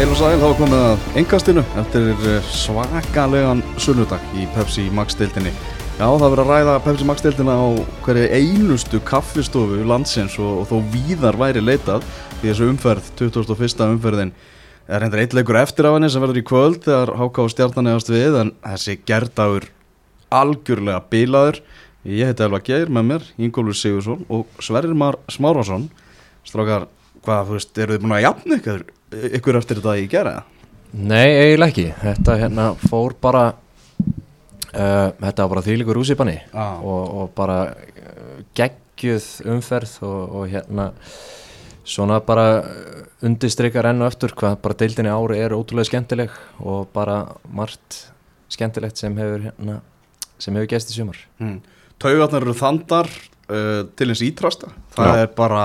Heil og sæl, þá er komið að engastinu eftir eh, svakalegan sunnudag í Pepsi Max deildinni. Já, það verður að ræða Pepsi Max deildina á hverju einustu kaffistofu landsins og, og þó víðar væri leitað í þessu umferð, 2001. umferðin. Það er hendur eitt leikur eftir af henni sem verður í kvöld þegar Háká stjarnan eðast við en þessi gerdagur algjörlega bílaður. Ég heiti Elva Geir með mér, Ingólfur Sigursson og Sverrir Mar Smárvason. Strákar, hvað, þú veist, eru þið búin að jafna ykkur, ykkur eftir þetta í gera? Nei, eiginlega ekki Þetta hérna fór bara uh, Þetta var bara þýlikur úsipanni Ah. og, og bara uh, geggjuð umferð og, og hérna svona bara undistrykar enn og eftir hvað bara deildinni ári er ótrúlega skemmtileg og bara margt skemmtilegt sem hefur hérna sem hefur gæst í sumar Mm. Taugarnar eru þandar uh, til eins ítrasta. Það Já. er bara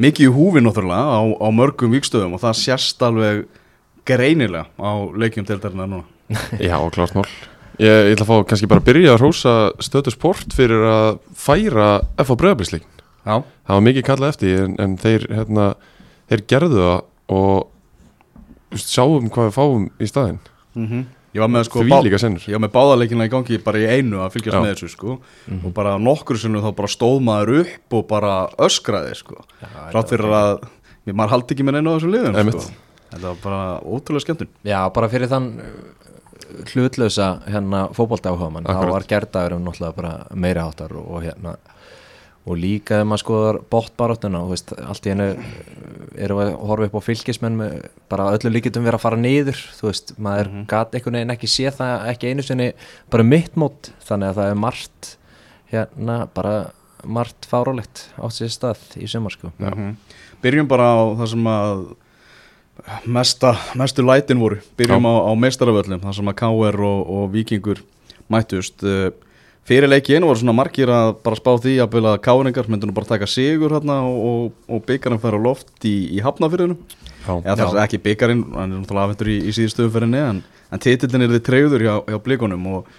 mikið í húfi náttúrulega á, á mörgum vikstöðum og það sést alveg greinilega á leikjum deildarinnar núna. Já, klart mál Ég, ég ætla að fá kannski bara að byrja að rósa stöðu sport fyrir að færa F á breyðabilsleik Já. Það var mikið kallað eftir en, en þeir, hérna, þeir gerðu það og sjáum hvað við fáum í staðinn Mm Ég var með sko Því líka sennur Ég var með báðarleikina í gangi bara í einu að fylgjast Já. með þessu sko. Og bara nokkur sinnum þá bara stóð maður upp og bara öskraði sko. Rátt fyrir að mér, maður haldi ekki með neina á þessum liðum sko. Þetta var bara ótrúlega skemmtun. Já, bara fyrir þann uh, hlutlausa hérna mann, þá var gerðagurum náttúrulega bara meiri áttar og, og hérna og líka þegar maður skoðar bóttbaráttuna og veist, allt í hennu erum við að horfa upp á fylgismenn með bara öllum líkitum vera að fara niður þú veist, maður mm gat einhvern veginn ekki sé það ekki einu sinni bara mitt mót þannig að það er margt hérna bara margt fárálegt átt sér stað í sumar sko. Mhm. Byrjum bara á það sem að mesta, mestu lætin voru. Byrjum á, á meistaraföllum Það sem að KR og, og Víkingur mættust. Uh, Fyrir leikin voru svona margir að bara spá því að bila KR-ingar myndu nú bara taka sigur hérna og, og, og byggarinn færa loft í, í hafnafyrðunum Já, það er ekki byggarinn, hann er náttúrulega afhentur í, í síðustu umferðinni en, en titillin er þið treyður hjá, hjá blikunum og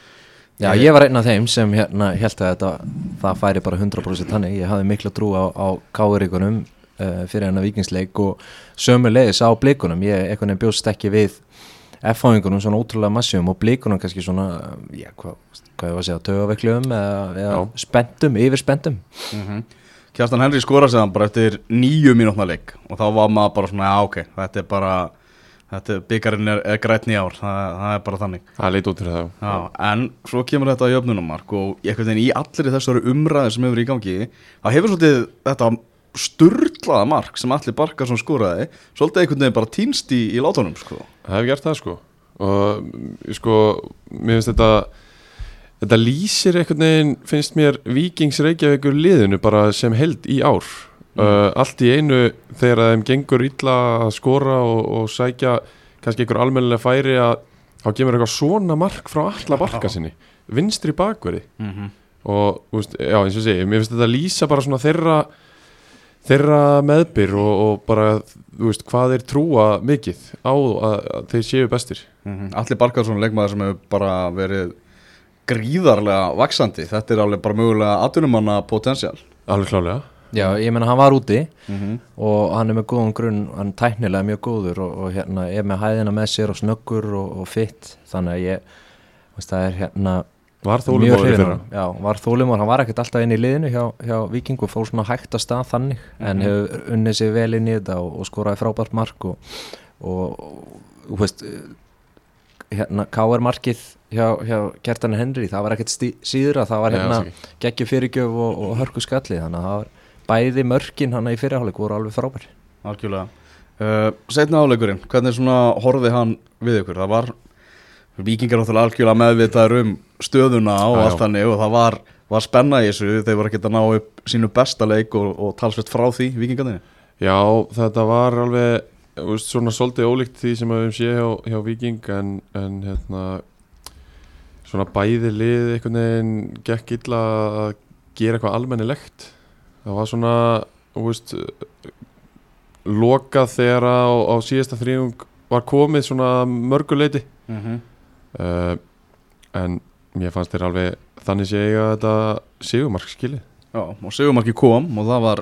Já, ég var einn af þeim sem hérna held að þetta, það færi bara 100% þannig, ég hafði mikla trú á, á káuríkunum uh, fyrir hennar vikingsleik og sömu leiðis á blikunum, ég einhvern veginn bjóst ekki við F-háingunum svona ótrúlega massjum og blikunum kannski svona, já, hvað, hvað ég var að segja, tögavekluðum eða, eða Já. spenntum, yfirspenntum. Kjartan Henry skora sig hann bara eftir nýju mínútna leik og þá var maður bara svona, já ok, þetta er bara þetta er, byggarinn er, er grætni ár það, það er bara þannig Það leit út fyrir það já. En svo kemur þetta á jöfnunumark og í einhvern veginn í allir þessari umræði sem hefur í gangi það hefur svolítið þetta sturlaða mark sem allir Barkarsson skoraði svolítið einhvern veginn bara týnst í, í látunum sko. Það hefur gert það sko og mm, sko, mér finnst þetta þetta lýsir einhvern veginn finnst mér Víkings Reykjavíkur liðinu bara sem held í ár. Uh, allt í einu þegar þeim gengur illa að skora og, og sækja kannski einhver almennilega færi að þá kemur eitthvað svona mark frá alla barka sinni. Vinstri bakverði mm -hmm. og veist, já eins og sé, mér finnst þetta lýsa bara svona þeirra þeirra meðbyr og, og bara veist, hvað þeir trúa mikið á að, að þeir séu bestir. Allir Barkarsson leikmaður sem hefur bara verið gríðarlega vaksandi þetta er alveg bara mögulega atvinnumanna potensial alveg klálega Já, ég menna hann var úti mm -hmm. og hann er með góðan grunn, hann er tæknilega mjög góður og, og hérna er með hæðina með sér og snöggur og, og fitt, þannig að ég, veist, það er hérna var þólumóður fyrra honum. Já, var þólumóður, hann var ekkert alltaf inn í liðinu hjá, hjá Vikingu, fór svona hægt að stað þannig en Mhm. hefur unnið sig vel inn í þetta og, og skoraði frábært mark og, og, og þú veist hérna, K.R. markið hjá, hjá Kjartan Henry, það var ekkert að það var hérna geggjur fyrirgjöf og, og hörku skalli þannig að það var bæði mörkin hann í fyrirháleik voru alveg frábær Algjörlega uh, Setna áleikurinn, hvernig svona horfið hann við ykkur? Það var Víkingar náttúrulega algjörlega meðvitaður um stöðuna og Já, já. allt þannig og það var, var spenna í þessu þeir voru ekki að ná upp sínu besta leik og, og talsvett frá því Víkingarnir já, þetta var alveg veist, svona svolítið ólíkt því sem við séð hjá, hjá Víking en, en hérna svona bæði lið einhvern veginn gekk illa að gera eitthvað almennilegt. Það var svona veist lokað þegar á, á síðasta þrjung var komið svona mörguleiti mm -hmm. uh, en mér fannst þeir alveg þannig sé ég að þetta sigumark skilið. Já, og Sigurmarki kom og það var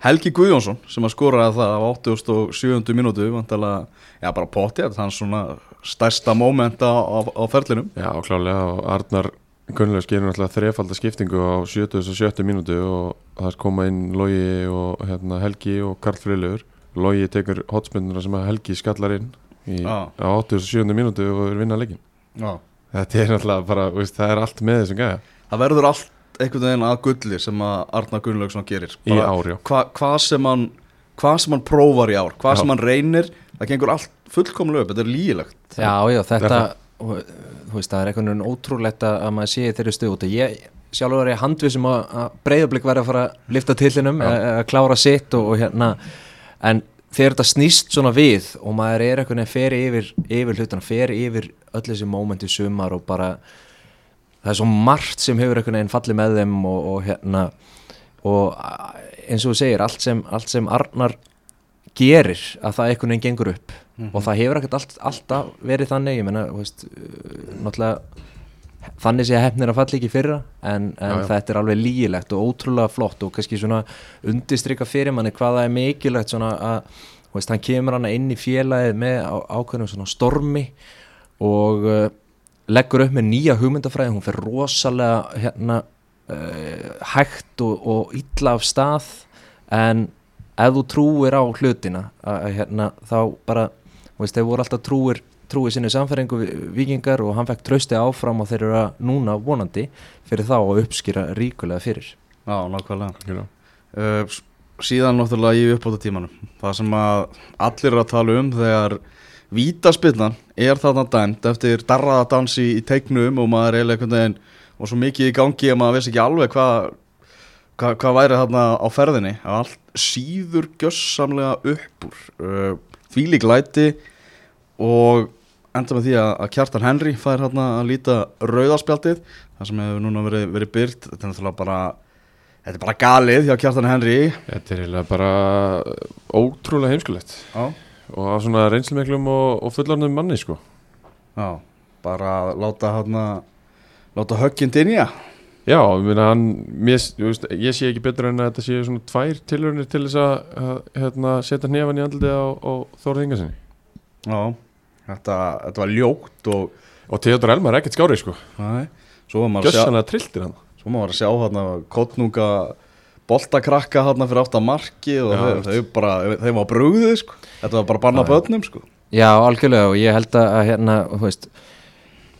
Helgi Guðjónsson sem að skoraði það á 87. mínútu vantalega, já bara potti þetta er hans svona stærsta móment á, á, á ferlinum Já, klálega og Arnar Gunnlaug gerir náttúrulega þrefalda skiptingu á 77. mínútu og það koma inn Logi og hérna, Helgi og Karl Friðlaugur Logi tekur hotspinnuna sem að Helgi skallar inn í, á 87. mínútu og er vinna leikin Já. Þetta er náttúrulega bara, veist, það er allt með þessum gæja það verður allt einhvern veginn að gulli sem að Arna Gunnlaugsson gerir í ár, já. hva, hvað sem hann hvað sem hann prófar í ár, hvað Já. sem hann reynir það gengur allt fullkomlega upp, þetta er lígilegt Já, já, þetta og, þú veist, það er einhvern veginn ótrúlegt að að maður sé þeirri stuð út og ég sjálfur er ég handvissum að, að breyðablík væri að fara að lifta tillinum að, að klára sitt og, og hérna en þegar þetta snýst svona við og maður er einhvern veginn fer yfir, yfir hlutana, fer yfir öll þessi móment í sumar og bara það er svo margt sem hefur einhvern veginn fallið með þeim og, og hérna og eins og þú segir, allt sem, allt sem Arnar gerir að það einhvern veginn gengur upp og það hefur ekkert allt, alltaf verið þannig ég menna, veist, uh, náttúrulega þannig sé að hefnir að falla ekki fyrra en, en Já, já. þetta er alveg lígilegt og ótrúlega flott og kannski svona undistrykka fyrir manni hvað það er mikilvægt svona að, veist, hann kemur hann inn í félagið með á, ákveðnum svona stormi og uh, leggur upp með nýja hugmyndafræði hún fer rosalega hérna uh, hægt og, og illa af stað en ef þú trúir á hlutina að, að, hérna, þá bara þú veist, þeir voru alltaf trúir trúið sinni samfæringu vikingar og hann fekk trausti áfram og þeir eru að núna vonandi fyrir þá að uppskýra ríkulega fyrir. Já, nákvæmlega. Uh, Síðan náttúrulega í uppbóta tímanum Það sem að allir eru að tala um þegar vítaspillan er þarna dæmt eftir darraða dansi í teiknum og maður er eiginlega einhvern veginn og svo mikið í gangi að maður vissi ekki alveg hvað hva, hvað væri þarna á ferðinni. Að allt síður gjössamlega upp úr uh, því lík læti og enda með því að, að Kjartan Henry fær hérna að líta rauðarspjaldið það sem hefur núna verið, verið byrt þetta er náttúrulega bara þetta er bara galið hjá Kjartan Henry. Þetta er eiginlega bara ótrúlega heimskulegt. Já, og af svona reynslmiklum og, og fullarnum manni sko. Já bara að láta hérna láta högginn dinja Já, ég meina hann mér, veist, ég sé ekki betur en að þetta séu svona tvær tilhörnir til þess að að, hérna, setja hnefan í andlið á, á Þórið Ingarsinni já, þetta, þetta var ljótt og og Theodor Elmar er ekkert skári sko. Maður að trilltir hann. Svo maður var að sjá hérna kottnunga boltakrakka hérna fyrir átt að marki og Já, þeir, veist. þeir bara, þeir var brugðið sko. Þetta var bara já. börnum sko. Já, algjörlega og ég held að að, hérna, þú veist,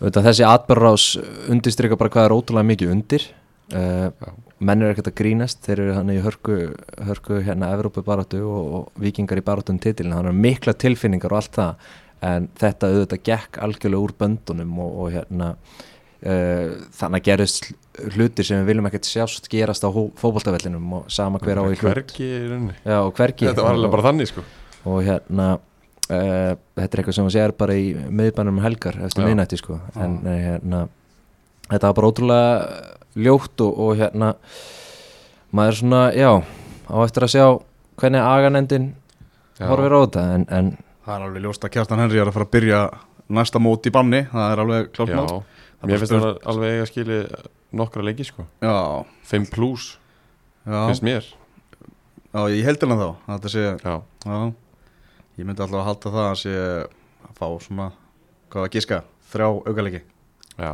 veit, þessi atbyrrás undirstryka bara hvað er ótrúlega mikið undir. Uh, menn eru ekkert að grínast þeir eru hann í hörku, hörku hérna Evrópu barátu og, og vikingar í barátum titilin, hann er mikla tilfinningar og allt það en þetta auðvitað gekk algjörlega úr böndunum og, og hérna uh, þannig að gerist hlutir sem við viljum ekkert sjást gerast á fótboltavellinum og sama hver á í hlut. Hvergi í rauninni. Já, og hvergi. Þetta var alveg bara þannig sko. Og hérna uh, þetta er eitthvað sem að sér bara í miðbænum um helgar eftir Já. miðnætti sko. En uh, hérna þetta var bara ótrúlega ljótt og, og hérna maður er svona, já á eftir að sjá hvernig aganendin horfir á þetta en, en Það er alveg ljóst að Kjartan Henry er að fara að byrja næsta mót í banni Það er alveg klart mál. er mér finnst það alveg eiga skili nokkra leiki sko. Já, 5 plus, já, finnst mér. Já, ég heldina þá að Þetta sé, Já, já. Ég myndi alltaf að halda það að sé að fá svona, hvað að giska þrjá aukalegi já,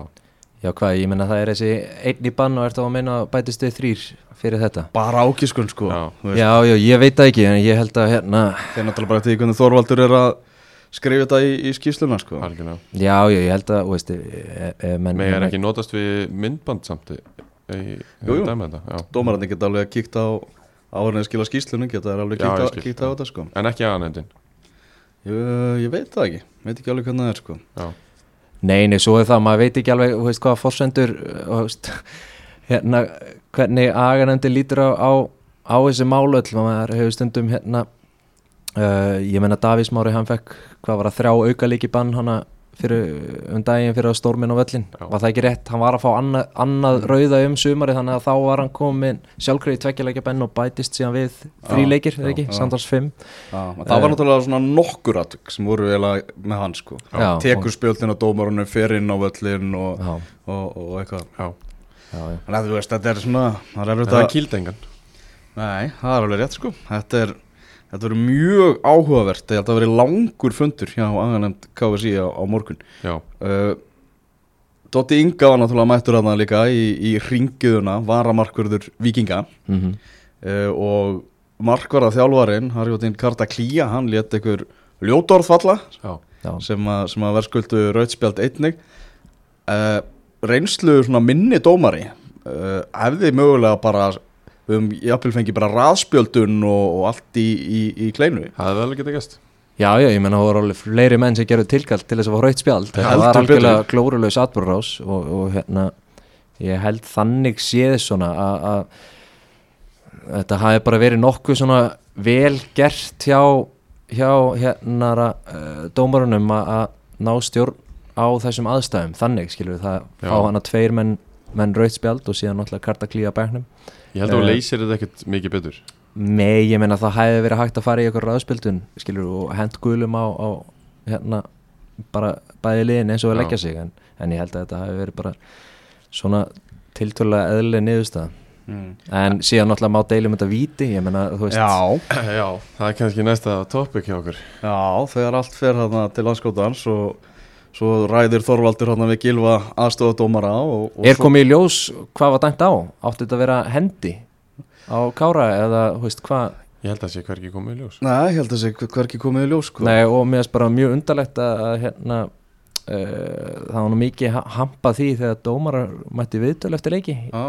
já hvað, ég menna það er þessi einn í bann og ert á að meina að bætist þau þrýr fyrir þetta? Bara ágiskun sko Já. Já, já, ég veit það ekki en ég held að hérna Þeir náttúrulega bara eftir því hvernig Þorvaldur er að skrifa þetta í, í skýsluna sko. Já, já, ég held að, þú veist, e, e, menn Megar ekki notast við myndband samt í, í, Jú, jú. já. Dómarandi geta alveg kíkt á áhverjum að skila skýslunum geta alveg Já, kíkt á, ég skil, kíkt á þetta sko. En ekki aðanendin ég, ég veit það ekki, veit ekki alveg hvernig það er sko. Já, Nei, nei, svo er það, maður veit ekki alveg, þú veist, þú veist, hérna, hvernig aganendi lítur á, á, á þessi málöll, maður hefur stundum, hérna, uh, ég menna Davís Mári, hann fekk, hvað var það, þrjá auka líki bann hana fyrir, um daginn fyrir að stórminn á völlin, Já. var það ekki rétt, hann var að fá annað, annað rauða um sumari, þannig að þá var hann komin sjálfkriði tveggjuleikja benn og bætist síðan við þrý leikir, já, ekki, samtals fimm. Já, en það var náttúrulega svona nokkur atvik sem voru eiginlega með hann sko. Tekur spjöldin á dómarunum, fer inn á völlin og, og, og eitthvað. Já. Já, já. Þannig að þú veist, þetta er svona það er Það að er kýldengan. Nei, það er alveg rétt sko. Þetta er Þetta verður mjög áhugavert Ég held að verið langur fundur hjá aðanemt KSI á, á morgun. Já, uh, Dotti Inga var náttúrulega mættur að það líka í, í ringiðuna varamarkurður vikinga mm -hmm. uh, og markvarða þjálfarin Harjóttin Karta Klía, hann létt einhver ljótorð falla já, Já, sem að, sem að verðskuldu rautspjald einnig. Uh, reynslu svona minni dómari uh, hefði mögulega bara um jafnvel fengi bara raðspjöldun og, og allt í, í, í kleinu það er vel ekki þetta gæst já, já, ég menna það voru alveg fleiri menn sem gerðu tilkall til þess að fá raut spjald Heldur var algjörlega betur. glórulaus atbúrrás og, og hérna ég held þannig séð svona að- að þetta hafi bara verið nokkuð svona vel gert hjá hjá hérna uh, dómarunum að að ná stjórn á þessum aðstæðum, þannig skilur við það Já. fá hana tveir menn, menn raut spjald og síðan náttúrulega karta klíja bæknum. Ég held að þú Eh. leysir þetta ekkert mikið betur. Nei, ég meina það hefði verið hægt að fara í eitthvað ráðspildun skilur og hent gulum á, á hérna bara bæði liðin eins og að leggja sig en, en ég held að þetta hefði verið bara svona tiltölulega eðlileg niðurstaða. Mm. en síðan náttúrulega má deilum þetta víti ég meina þú veist. Já, Já, það er kannski næsta topic hjá okkur. Já, þegar allt fer þarna til anskótans og svo ræðir Þorvaldur hann við gilva aðstofadómara og, og er komið í ljós hvað var dæmt á? Átti þetta að vera hendi á kára eða þú veist hvað? Ég held að það sé hvergi komið í ljós. Nei, ég held að það sé hverki komið í ljós sko. Nei, og mér finnst bara mjög undarlegt að, að hérna uh, það var nú mikið ha- hampað því þegar dómarar mætti viðtöl eftir leiki. Já,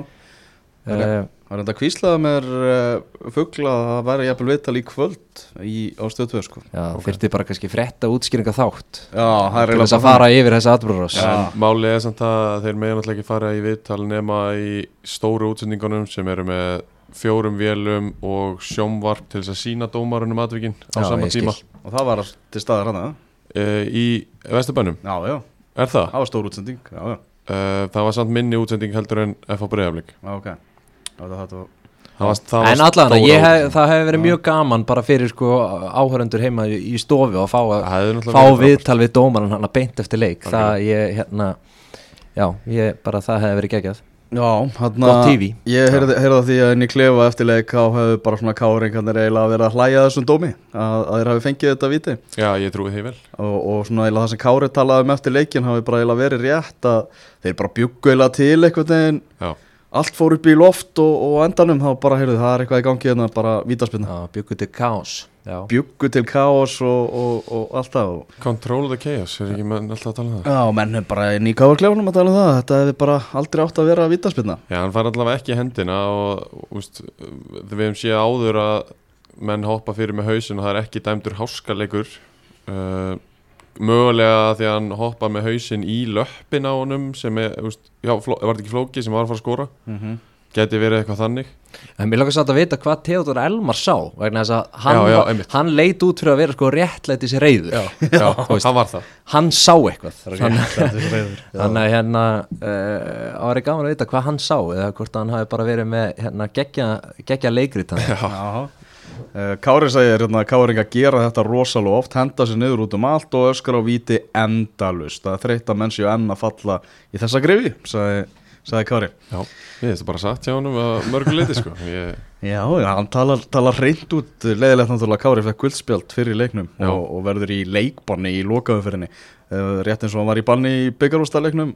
uh, Það er enda kvíslaða mér uh, fuggla að það væri jafnvel viðtal í kvöld í, á stöðtöð sko. Já, okay. þyrfti bara kannski frétta útskýringa þátt Já, það er þess að fara yfir þessa. En málið er samt að þeir meðan alltaf ekki fara í viðtal nema í stóru útsendingunum sem eru með fjórum vélum og sjómvarp til þess að sína dómarunum atvikin á Já, sama tíma Og það var til staðar hana uh, í Vesturbænum, Já, já, er það? það var stór útsending Já, já, Uh, það var samt minni útsending heldur en F.A. Breiðaflik já En ég hef, það hefði verið mjög gaman bara fyrir sko áhörundur heima í, stofu og fá, Það fá viðtal við dómaran hann að beint eftir leik. Það ég, hérna já, ég, bara það hefði verið geggjað. Já, TV. Ég heyrði, heyrði að því að inn í klefa eftir leik þá hefðu bara svona káringarnir eiginlega verið að hlæja þessum dómi að, að þeir hafi fengið þetta viti. Já, ég trúi því vel. Og, og svona eiginlega það sem Kári talaði um eftir leikin hafi bara eiginlega verið rétt að þeir bara bjuggu eiginlega til veginn. Já, allt fór upp í loft og, og á endanum þá bara heyrðu það er eitthvað í gangi hérna bara vítaspinna Já, byggur til kaos Já, bjuggu til kaos og, og, og allt það control the chaos, er ekki menn alltaf að tala um það? Já, menn er bara í káarklefunum að tala um það Þetta hefði bara aldrei átt að vera vítaspinna Já, hann fær allavega ekki hendina og úst, við hefum séð áður að menn hoppa fyrir með hausin og það er ekki dæmdur háskaleikur. Uh, mögulega því að hann hoppa með hausin í löppin á honum sem er, úst, já, fló, var þetta ekki flóki sem var að fara að skora? Mm -hmm. geti verið eitthvað þannig. En mér langar satt að vita hvað Theodor Elmar sá vegna þess að hann, Já, já, einmitt. hann leit út fyrir að vera sko réttlætis reyður Já, já það var það. hann sá eitthvað. Þannig, að hérna uh, ári gaman að vita hvað hann sá eða hvort hann hafi bara verið með hérna, geggja, geggja leikrit hann. Já. Uh, Kári segir hérna að Káringa gera þetta rosalega oft, henda sér niður út um allt og öskar á víti endalust það er þreytt að menn séu enn að falla í þessa grifi, sagði, sagði Kári. Já, ég hefði bara sagt hjá honum að mörgu leiti sko. Ég, Já, já, hann talar, talar reynd út leðilegt náttúrulega Kári fekk guldspjald fyrir leiknum og, og verður í leikbanni í lokaumfyrinni uh, rétt eins og hann var í banni í byggarústaleiknum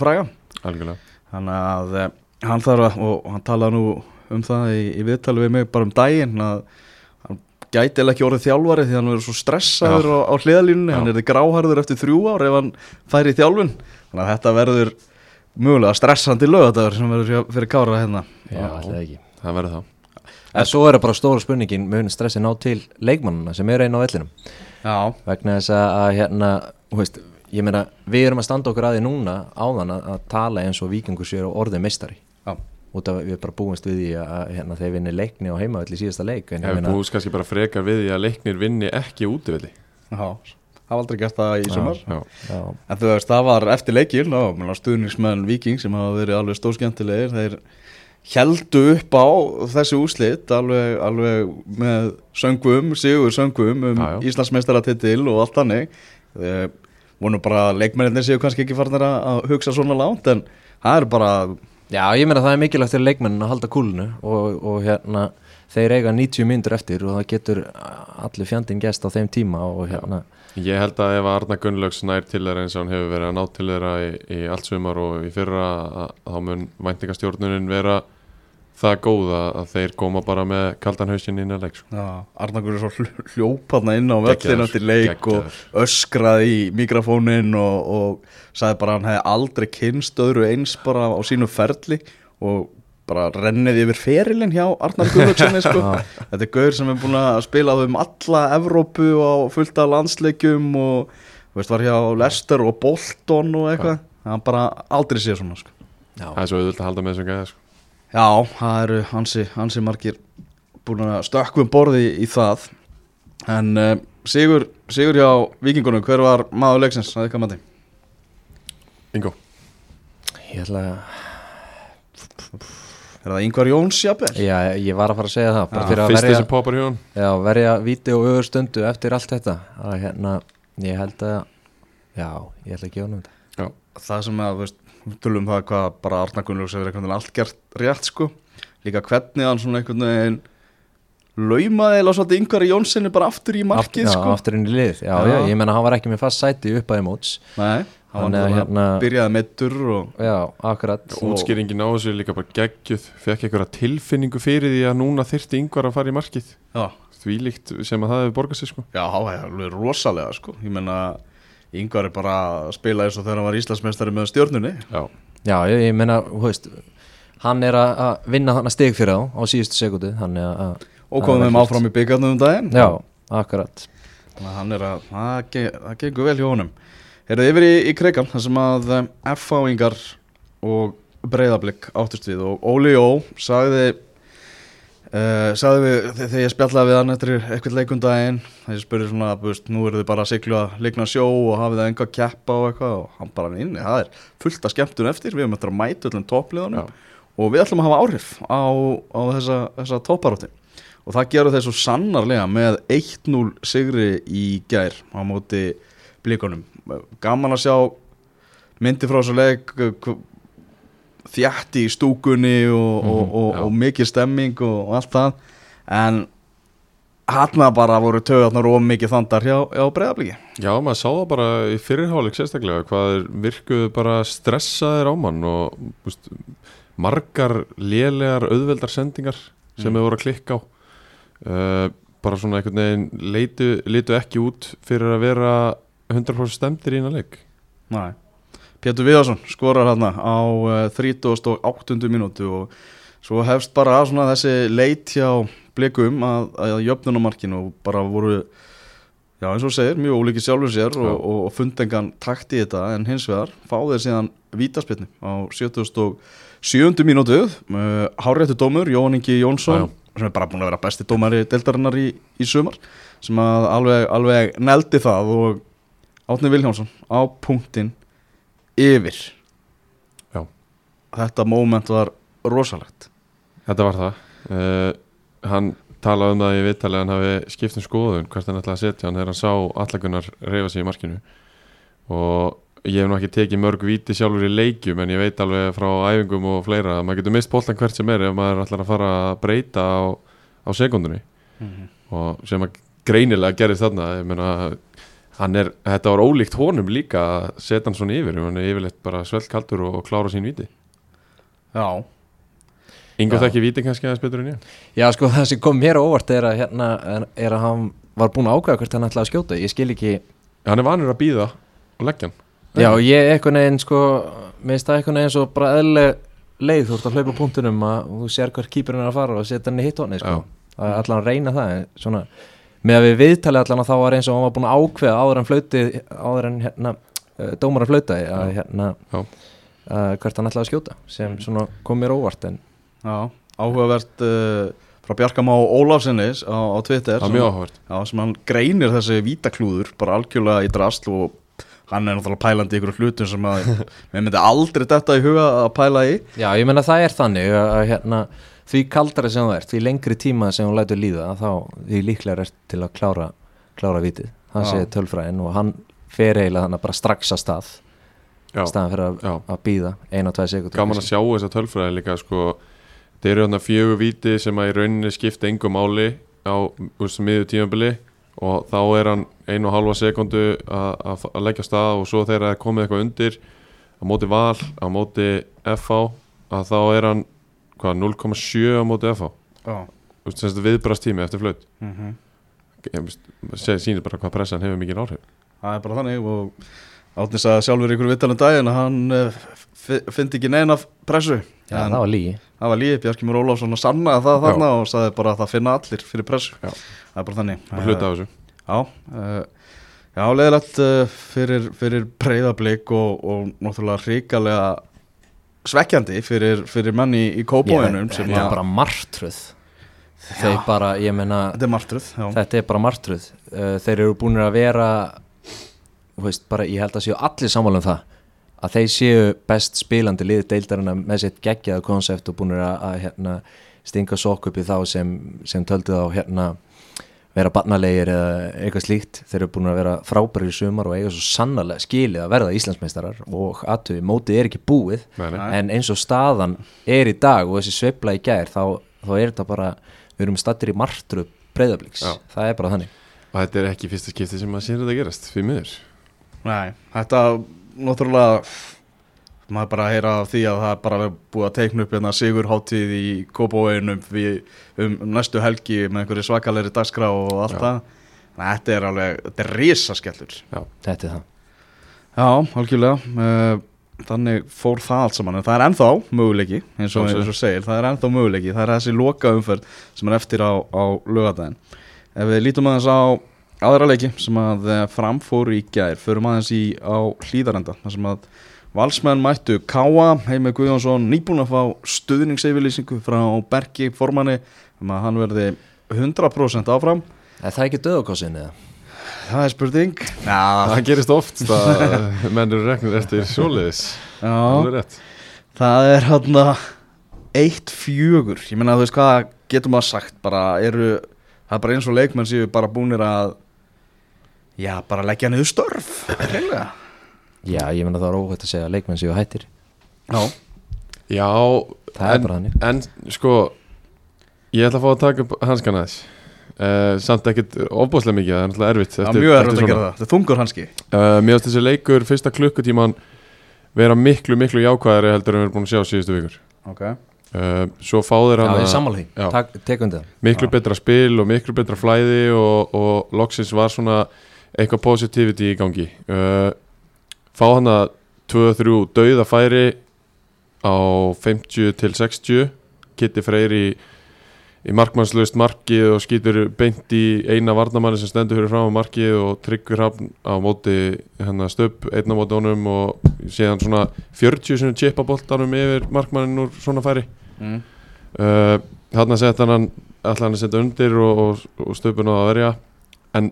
fræga Algjörlega. Þannig að uh, hann þarf að, og hann talaði nú um það í, í viðtali við mig bara um daginn að hann gæti eða ekki orðið þjálfari því hann verður svo stressaður á, á hliðalínunni, Já. hann er þið gráharður eftir þrjú ár ef hann færi í þjálfun. Þannig að þetta verður mögulega stressandi lögadagur sem verður fyrir Kára hérna. Já, alltaf ekki. Það verður það En svo er það bara stóra spurningin mun stressi ná til leikmannuna sem eru einn á vellinum? Já, vegna þess að, að hérna, þú veist, ég meina við erum að standa okkur að því núna áðan að, að tala eins og vikingur sér og orðið meistari. Já, út af að við bara búumst við því að, hérna, þeir vinni leikni á heimavelli í síðasta leik en Ég meina, búist kannski bara frekar við því að leiknir vinni ekki útivilli já hafa aldrei gert það í sumar. Já, já, En þú veist, það var eftir leikil og stuðningsmenn Viking sem hafa verið alveg stórskemmtilegir þeir heldu upp á þessi úslit alveg, alveg með söngum, sigur söngum um. Íslandsmeistaratitil og allt þannig. Þeir vonu bara að leikmennir séu kannski ekki farnir að að hugsa svona lánt en það er bara já, ég meina það er mikilvægt fyrir leikmennin að halda kúlunu og, og hérna þeir eiga 90 myndur eftir og það getur allir fjandinn gæst á þeim tíma og hérna. Ég held að ef Arna Gunnlaugs nær til þeirra eins og hann hefur verið að ná til þeirra í, í allt sumar og í fyrra þá mun væntingastjórnunin vera það góð að, að þeir koma bara með kaldan hausinn inn að leik sko. Já, Arnagur er svo hl- hljópaðna inn á Geggjaður, eftir leik geggjaður. og öskraði í mikrofónin og, og sagði bara að hann hefði aldrei kynst öðru eins bara á sínu ferli og bara renniði yfir ferilinn hjá Arnar Guðlöksinni sko. þetta er gaur sem er búin að spila um alla Evrópu og fullt af landsleikjum og þú veist, var hjá Leicester og Bolton og eitthvað hann bara aldrei sé svona sko. Það er svo auðvitað að halda með þessum gæða sko. Já, það eru hansi, hansi margir búin að stökkvum borði í það. En uh, Sigur, Sigur hjá Víkingunum, hver var maður leiksins að ykkar mati? Ingo. Ég ætla að Er það Ingvar Jóns jafnvel? já, ég var að fara að segja það bara Já, fyrir að Fyrsti verja, sem poppar hjá hann já, verja víti og öður stundu eftir allt þetta. Að hérna, ég held að já, ég ætla að gefa hann um þetta. Já, Það sem að, þú veist, tölum um það hvað bara Arna Gunnlaugs hefur einhvern veginn allt gert rétt sko. Líka hvernig hann svona einhvern veginn laumaði eða svolítið Ingvar Jónssoni bara aftur í markið já, sko. aftur inn í lið, já, Já. já, ég menna hann var ekki með fast sæti upp að móts. Nei, hann hérna- byrjaði meittur og já, akkurat. Útskýringin á þessu er líka bara geggjuð. Fekk einhverja tilfinningu fyrir því að núna þyrfti yngvar að fara í markið. Já, Þvílíkt sem að það hefur borgað sér sko. Já, það er alveg rosalega sko. Ég menna, Ingvar er bara að spila eins og þegar hann var Íslandsmeistari með stjórnunni Já, Já, ég, ég meina, þú veist hann er að að vinna þarna stig fyrir þá á síðustu hann að og komum ekkert. áfram í byggarnum um daginn. Já, akkurat. Þannig að hann er að, það, ge- það gengur vel hjá honum. Eruð yfir í, í kreikan þar sem að um, F-fáingar og breyðablик áttust við og Óli Jó sagði uh, sagði við, þe- þegar ég spjallaði við hann eftir eitthvað leikundaginn þegar ég spurði svona, þú veist, nú eru þið bara að siglu að leikna sjó og hafið það enga keppa og eitthvað og hann bara inni, það er fullt af skemmtun eftir, við erum eftir að mæta öllum toppliðunum og við ætlum að hafa áhrif á, á þessa, þessa topparótti og það gerur þeir svo sannarlega með 1-0 sigri í gær á móti blíkonum gaman að sjá myndi frá þessu leik þjætti í stúkunni og, Mhm, og, og, já. og mikið stemming og, allt það en hann bara voru töðarnar og mikið þandar hjá, hjá breyðabliki Já, maður sá það bara í fyrirháleik sérstaklega hvað virkuðu bara stressaðir á mann og úst, margar lélegar auðveldar sendingar sem Mm. þeir voru að klikka á uh, bara svona einhvern veginn leitu, leitu ekki út fyrir að vera 100% stemdir í eina leik Nei. Pétur Viðarsson skorar hérna á uh, 38. mínútu og svo hefst bara svona þessi leit hjá blikum að, að jöfnunumarkinu og bara voru já eins og segir, mjög ólíki sjálfur sér og, Já. og, og fundengan takt í þetta en hins vegar fá þeir síðan vítaspilni á 77. mínútu uh, Háréttu dómur, Jón Ingi Jónsson Já, sem er bara búin að vera besti dómari deildarinnar í, í sumar sem að alveg, alveg neldi það og Átni Vilhjánsson á punktin yfir. Já. þetta moment var rosalegt. Þetta var það. Uh, Hann talaði um það í viðtalið að hann hafi skipt um skoðun hvert hann ætlaði að setja hann þegar hann sá allagunar reyfa sig í markinu. Og ég hef nú ekki tekið mörg víti sjálfur í leikjum en ég veit alveg frá æfingum og fleira að maður getur mist boltan hvert sem er ef maður ætlar að fara að breyta á, á sekundunni og sem að greinilega gerist þarna ég meina er, þetta var ólíkt honum líka að setja hann svona yfir hann er yfirleitt bara svelt kaldur og, klára sín víti. Já, Ingo Já. þekki víti kannski aðeins betur en ég. Já, sko, það sem kom mér óvart er að, hérna, er að hann var búinn að ákveða hvert hann ætlaði að skjóta. Ég skil ekki Hann er vanur að býða og leggja hann. Já, ég eitthvað neginn, sko, mér finnst það eitthvað neginn svo bara eðlileg leið. Þú ert að hlaupa punktunum að þú sér hvert kýpurinn er að fara og setja hann í hittonni, sko Að Með að við viðtalið allan að þá var eins og hann var búinn að ákveða áður en flauti, áður en hérna, uh, dómar að flauta að, hérna, uh, hvert hann ætlaði að skjóta sem svona kom mér óvart en já, áhugavert uh, frá Bjarkam á Ólafsinni á, á Twitter er sem, mjög áhugavert. Já, sem hann greinir þessi vítaklúður bara algjörlega í drasl og hann er náttúrulega pælandi í ykkur hlutum sem að við myndi aldrei þetta í huga að pæla í. Já, ég menna það er þannig að, að hérna, því kaldara sem þú ert, því lengri tíma sem þú lætur líða, þá því líklega er til að klára, klára vitið það segir tölfræðin og hann fer eiginlega þannig bara strax að stað staðan fyrir að, að býða eina og tvæði sekundur gaman að sjá þess að tölfræði líka sko. Þeir eru þarna fjögur víti sem að í rauninni skipta engu máli á miður tímabili og þá er hann einu og halva sekundu að, að, að leggja stað og svo þegar það er komið eitthvað undir á móti val, á móti FH að þá er hann hvað, 0,7 á móti FH Já. Þú veist, sem sagt viðbrast tími eftir flaut. Mm segir sýnir bara hvað pressan hefur mikið áhrif. Það er bara þannig og Átni sagði sjálfur ykkur vittalum daginn að hann uh, fyndi ekki neina pressu. Já, En það var lígi það var líði, Bjarki Múr Ólafsson að sanna það þarna og sagði bara að það finna allir fyrir pressu. Já. Það er bara þannig. Og hluta af þessu. Já, uh, já leðilegt uh, fyrir, fyrir breyðablík og, og náttúrulega hrikalega svekkjandi fyrir, fyrir manni í kópóinum sem er bara martröð. Þeir bara, ég meina þetta er martruð já. Þetta er bara martröð. Uh, Þeir eru búin að vera veist, bara, Ég held að séu allir sammála um það að þeir séu best spilandi liði deildarina með sitt geggjaða konsept og búin að, að hérna, stinga sokk upp í þá sem, sem töldu þá hérna vera barnalegir eða eitthvað slíkt þeir eru búin að vera frábæri í sumar og eiga svo sannarlega skilið að verða Íslandsmeistarar og aðtöfi, mótið er ekki búið Nei, nei. en eins og staðan er í dag og þessi sveifla í gær þá, þá er þetta bara, við erum stattir í martru breyðabliks, Já. það er bara þannig og þetta er ekki fyrsta skipti sem maður sér þetta gerast fyrir miður Nei, þetta náttúrulega maður bara að heyra af því að það er bara búið að teikna upp hérna sigurháttíð í Kópavóinum um næstu helgi með einhverju svakalegri dagskrá og allt Já. það. Þetta er alveg, þetta er risaskellur. Þetta er það. Já, algjörlega. Uh, Þannig fór það allt saman. En það er ennþá möguleiki eins og, eins og segir, það er ennþá möguleiki. Það er þessi loka umferð sem er eftir á, á lögadaginn Ef við lítum aðeins á aðra leiki sem að eh, framfóru í gær Förum aðeins í á hlýðarenda þar sem að Valsmenn mættu Káa, Heimi Guðjónsson nýbúin að fá stuðningseyfirlýsingu frá Berki formanni um að hann verði 100% áfram. Er það ekki döðakossin eða? Það er spurning. Já, það gerist oft að menn eru regnir eftir svoleiðis. Já. Það er hann að eitt fjögur, ég meina þú veist hvað getur maður sagt, bara eru það er bara eins og leikmenn séu bara búnir að já, bara leggja niður störf reynilega Já, ég meina það er óhætt að segja að leikmenn séu hættir. Já, já, Það er en, bara þannig. en sko ég ætla að fá að taka upp hanskana þess uh, samt ekkit ofbúslega mikið það er náttúrulega erfitt það er mjög erfitt að gera það, þetta er þungur hanski. Uh, mér finnst þessi leikur fyrsta klukkutíman vera miklu miklu jákvæðari heldur en við erum búin að sjá síðustu vikur. Ok, uh, svo fá þeir Já, hann Já. Það. Miklu betra spil og miklu betra flæði og, og loksins var svona eitthvað positivity í gangi. Uh, fá hann að 2-3 dauða færi á 50 til 60 Kitty Freyr í, í markmannslaust markið og skýtur beint í eina varnamanni sem stendur fyrir fram á markið og tryggur hann á móti hennar stöpp einn á móti honum og síðan svona 40 sinni chipa boltanum yfir markmannin úr svona færi. Mm. uh, hann ætla hann að setja undir og, og, og stöpun á að verja en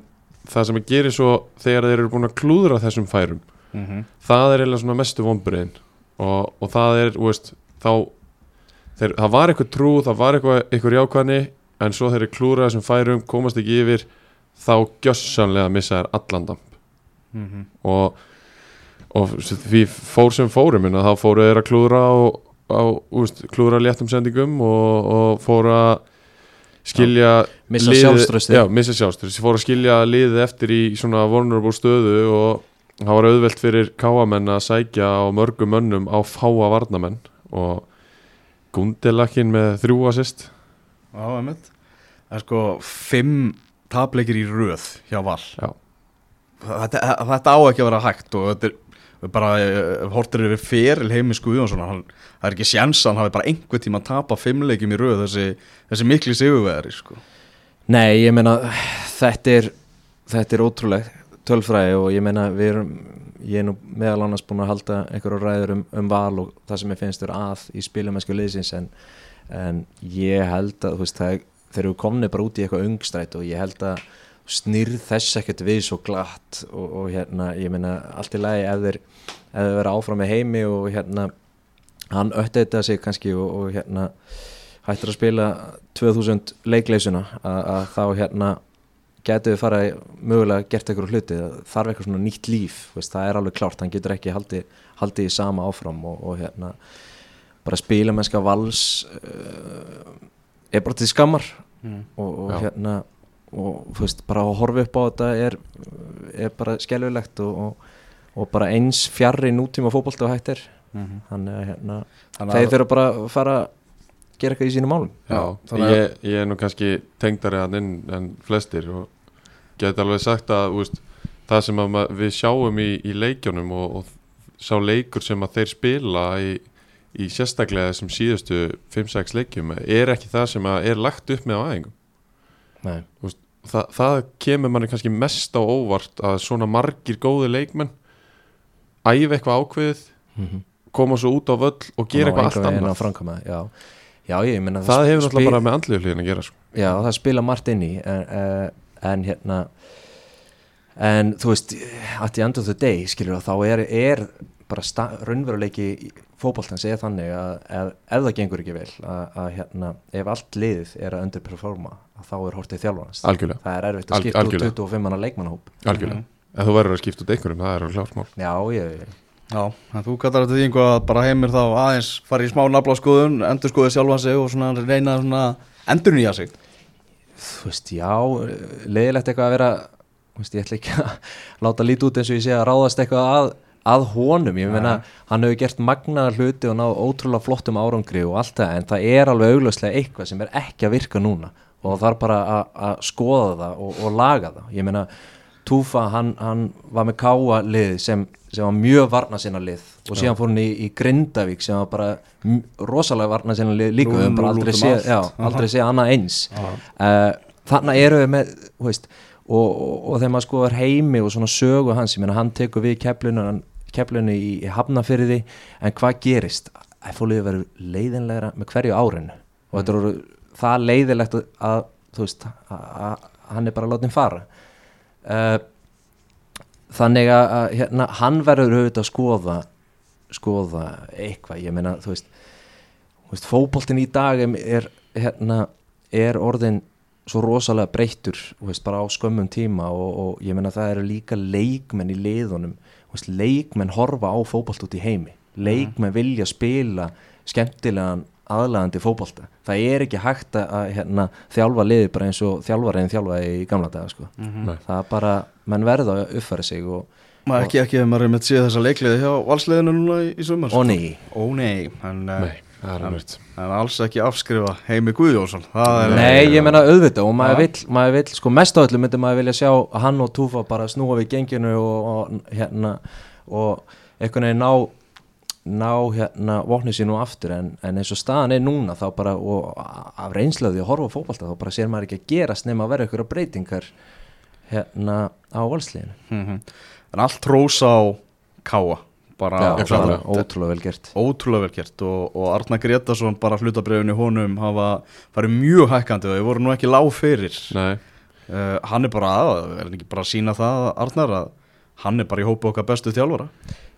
það sem að gera svo þegar þeir eru búin að klúðra þessum færum Mm það er eiginlega svona mestu vonbriðin og, og það er, þú veist þá, þeir, það var eitthvað trú það var eitthvað, eitthvað jákvæðni en svo þeir eru klúðra þessum færum, komast ekki yfir þá gjössanlega missa þær allan damp. -hmm. og, og því fór sem fórum þá fóru þeir að klúðra á, á úst, klúðra léttum sendingum og, og fóru að skilja já, missa sjálfströsti, fóru að skilja liðið eftir í svona vulnerable stöðu og það var auðvelt fyrir káamenn að sækja á mörgum mönnum á fáa varnamenn og Gundelakkin með þrjú assist Já, einmitt Það er sko fimm tapleikir í röð hjá Val Já. þetta, þetta á ekki að vera hægt og þetta er bara, hortir yfir feril heimis Guðjónssonar, hann, það er ekki sjans að hann hafi bara einhver tíma að tapa fimmleikjum í röð þessi, þessi mikli sigurveðari sko. Nei, ég meina þetta er, þetta er ótrúleg tölfræði og ég meina við erum ég er nú meðal annars búin að halda einhverju ræður um, um val og það sem ég finnst vera að í spilumensku liðsins en, en ég held að veist, það, þeir eru komni bara út í eitthvað ungstrætt og ég held að snýrð þess ekkert við svo glatt og, og hérna, ég meina allt í lagi ef þeir, ef þeir vera áfram með heimi og hérna hann öttið sig kannski og, og hérna hættir að spila 2000 leikleysuna að þá hérna getur við fara í- mögulega gert eitthvað hluti þarf eitthvað svona nýtt líf veist, það er alveg klárt, hann getur ekki haldið haldi í sama áfram og, og hérna bara spilamennska vals uh, er bara til skammar og, og Já. hérna og þú veist, bara að horfa upp á þetta er, er bara skelvilegt og, og, og bara eins fjarrri nútíma fótbolta og hægt er Mhm. þannig að hérna, þeir þurfa bara að fara gera eitthvað í sínum málum Já, ég, ég er nú kannski tengdari hann inn en flestir og get alveg sagt að úst, það sem að við sjáum í, í leikjunum og, og sá leikur sem að þeir spila í, í sérstaklega þessum síðustu 5-6 leikjum er ekki það sem að er lagt upp með á aðingum Nei. Þa, það kemur manni kannski mest á óvart að svona margir góði leikmenn æfa eitthvað ákveðið mm -hmm. koma svo út á völl og gera eitthvað allt annað já. ég meina það hefur spil- náttúrulega bara með andliðu hliðin að gera sko. Já, það spila margt inn í en, uh, en hérna en þú veist at the end of the day, skilur þá er, er bara raunveruleiki fótboltans er þannig að ef, ef það gengur ekki vel að, að hérna, ef allt liðið er að underperforma að þá er hortið þjálfanast algjörlega, það er erfitt að skipta út algjörlega. 25 manna leikmannahóp algjörlega. ef þú verður að skipta út einhverjum, það er alveg klart mál Já, ég, Já, þú kallar þetta því einhvað að bara heimir þá aðeins fara í smá naflaskoðun, endur skoði sjálfa sig og svona reyna svona endur nýja sig? Þú veist, já leiðilegt eitthvað að vera þú veist, ég ætla ekki að láta lítið út eins og ég sé að ráðast eitthvað að, að honum. Ég meina, hann hefur gert magnaðar hluti og náð ótrúlega flottum árangri og allt það, en það er alveg augljóslega eitthvað sem er ekki að virka núna og það er bara að, að skoða það og, og laga það, ég meina Túfa, hann, hann var með káa lið sem, sem var mjög varna sinna lið. Og síðan fór hann í, í Grindavík sem var bara rosalega varna sinna lið líka, við höfum bara aldrei séð aldrei séð annað eins. Uh, þannig eru við með veist, og, og, og þegar maður skoðar heimi og svona sögu hans, ég meina hann tekur við keflunni í, í hafnafyrði en hvað gerist? F-fólkið verður leiðinlegra með hverju árinu? Og þetta eru það leiðilegt að, að þú veist, að, að hann er bara látin fara uh, þannig að, hérna, hann verður auðvitað að skoða skoða eitthvað, ég meina þú veist, veist fótboltin í dag er, hérna, er orðin svo rosalega breyttur veist, bara á skömmum tíma og, og ég meina það eru líka leikmenn í liðunum. Veist, leikmenn horfa á fótbolt út í heimi. Leikmenn vilja spila skemmtilegan aðlæðandi fótbolta það er ekki hægt að hérna, þjálfa liði bara eins og þjálfariðin þjálfaði í gamla daga sko. Nei. það er bara, menn verða að uppfæra sig og, maður ekki ekki ef maður er með séð þessa leikliði hjá valsliðinu núna í, í sumar og ný Ó nei, en, eh, Nei, rétt. en alls ekki afskrifa Heimi Guðjónsson það er Nei, ég menna auðvitað og maður vill, maður vill, sko mest á öllu myndi maður vilja sjá að hann og Túfa bara snúa við genginu og, og hérna og einhvern veginn ná ná hérna vopnið sínu aftur en, en eins og staðan er núna þá bara og af reynslaði að horfa á fótbolta þá bara sér maður ekki að gerast nema að vera einhverja breytingar hérna á valsliðinu Mhm. en allt rósa á Káa bara Já, klárlega. er ótrúlega vel gert ótrúlega vel gert og, og Arna Gretarsson bara hlutabrefinu honum hafa farið mjög hækkandi og þau voru nú ekki lág fyrir Nei, uh, hann er bara að, er hann ekki bara að sína það Arnar að hann er bara í hópa okkar bestu þjálfara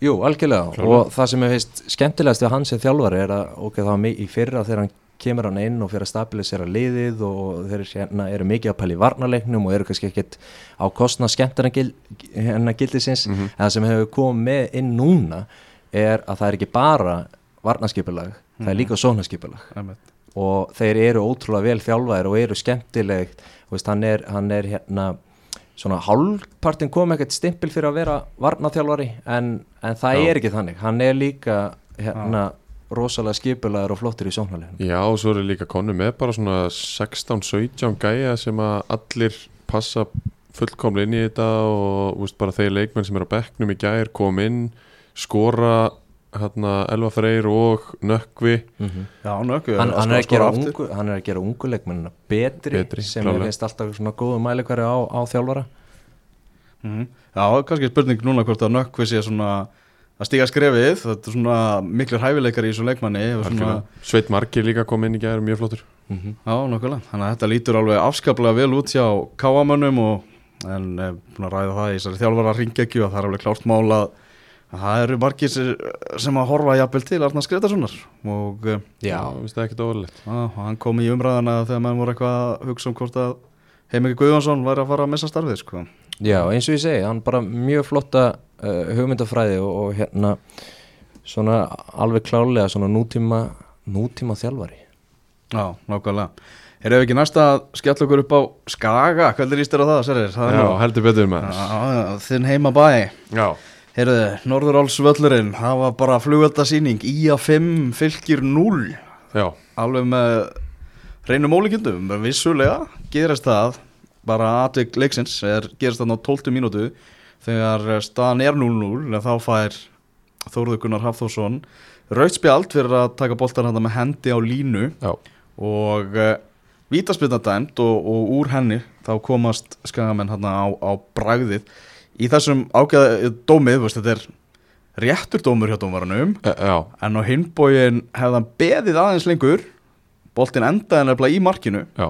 Jú, algjörlega Klárlega. og það sem er veist skemmtilegast við hann sem þjálfari er að ok, það var mi- í fyrra þegar hann kemur hann inn og fyrir að stabilisera liðið og þeir hérna, eru mikið að pæla í varnarleiknum og eru kannski ekkit á kostna skemmtana gil, hérna gildisins Mhm. en það sem hefur komið með inn núna er að það er ekki bara varnarskipulag, það er líka sóknarskipulag Einmitt. og þeir eru ótrúlega vel þjálfaðir og eru skemmtileg þú veist, hann er, hann er hérna svona hálfpartin kom ekkert stimpil fyrir að vera varnaþjálfari en, en það Já. er ekki þannig. Hann er líka hérna rosalega skipulaður og flottur í sóknarleginu já og svo eru líka konu með bara svona 16-17 gæja sem að allir passa fullkomlega inn í þetta og úst, bara þeir leikmenn sem eru á bekknum í gær kom inn, skora Elva Freyr og Nökkvi. Já, nökku hann, hann, er að hann er að gera ungu leikmennina betri, Betri, sem klárlega. er finnst alltaf svona góðu mælikværi á, á þjálfara. Mm Já, kannski spurning núna hvort að nökku sé svona að stíga skrefið. Þetta er svona miklir hæfileikar í leikmanni svona, Algjörlega. Sveit Margir líka kom inn í gær mjög flottur. Mm -hmm. Já, nokkulega, þannig að þetta lítur alveg afskaplega vel út hjá káamönnum og en búin að ræða það í þessari þjálfara ringekju og það er alveg klárt mál að að það eru margir sem- að horfa jafnvel til Arnars Gretarssonar og eh, Já, það ekkert óverlegt Já, og hann kom í umræðana þegar mann voru eitthvað að hugsa um hvort að Heimiki Guðjónsson væri að fara að missa starfið sko. Já, eins og ég segi, hann bara mjög flotta uh, hugmyndafræði og, og hérna svona alveg klálega svona nútíma nútíma þjálfari Já, nákvæmlega. Erum við ekki næsta að skella okkur upp á Skaga? Hvernig líst þér á það, er Já, heldur betur já, þinn heima bæ Já, Heyrðu, Norðurálsvöllurinn var bara flugveldasýning IA5 fylgir 0 já, alveg með reynum ólíkjendum, vissulega gerist það bara atvik leiksins er, gerist það á 12 mínútu þegar staðan er 0-0 en þá fær Þórður Gunnar Hafþórsson rautspjald fyrir að taka boltan hann með hendi á línu. Já, og uh, vítaspilna dæmt og, og úr henni þá komast skagamenn hann á, á bragðið í þessum ágæða dómið, veist, þetta er réttur dómur hjá dómaranum. Já, en á hinbóin hefði hann beðið aðeins lengur boltin endaði nefnilega í markinu já.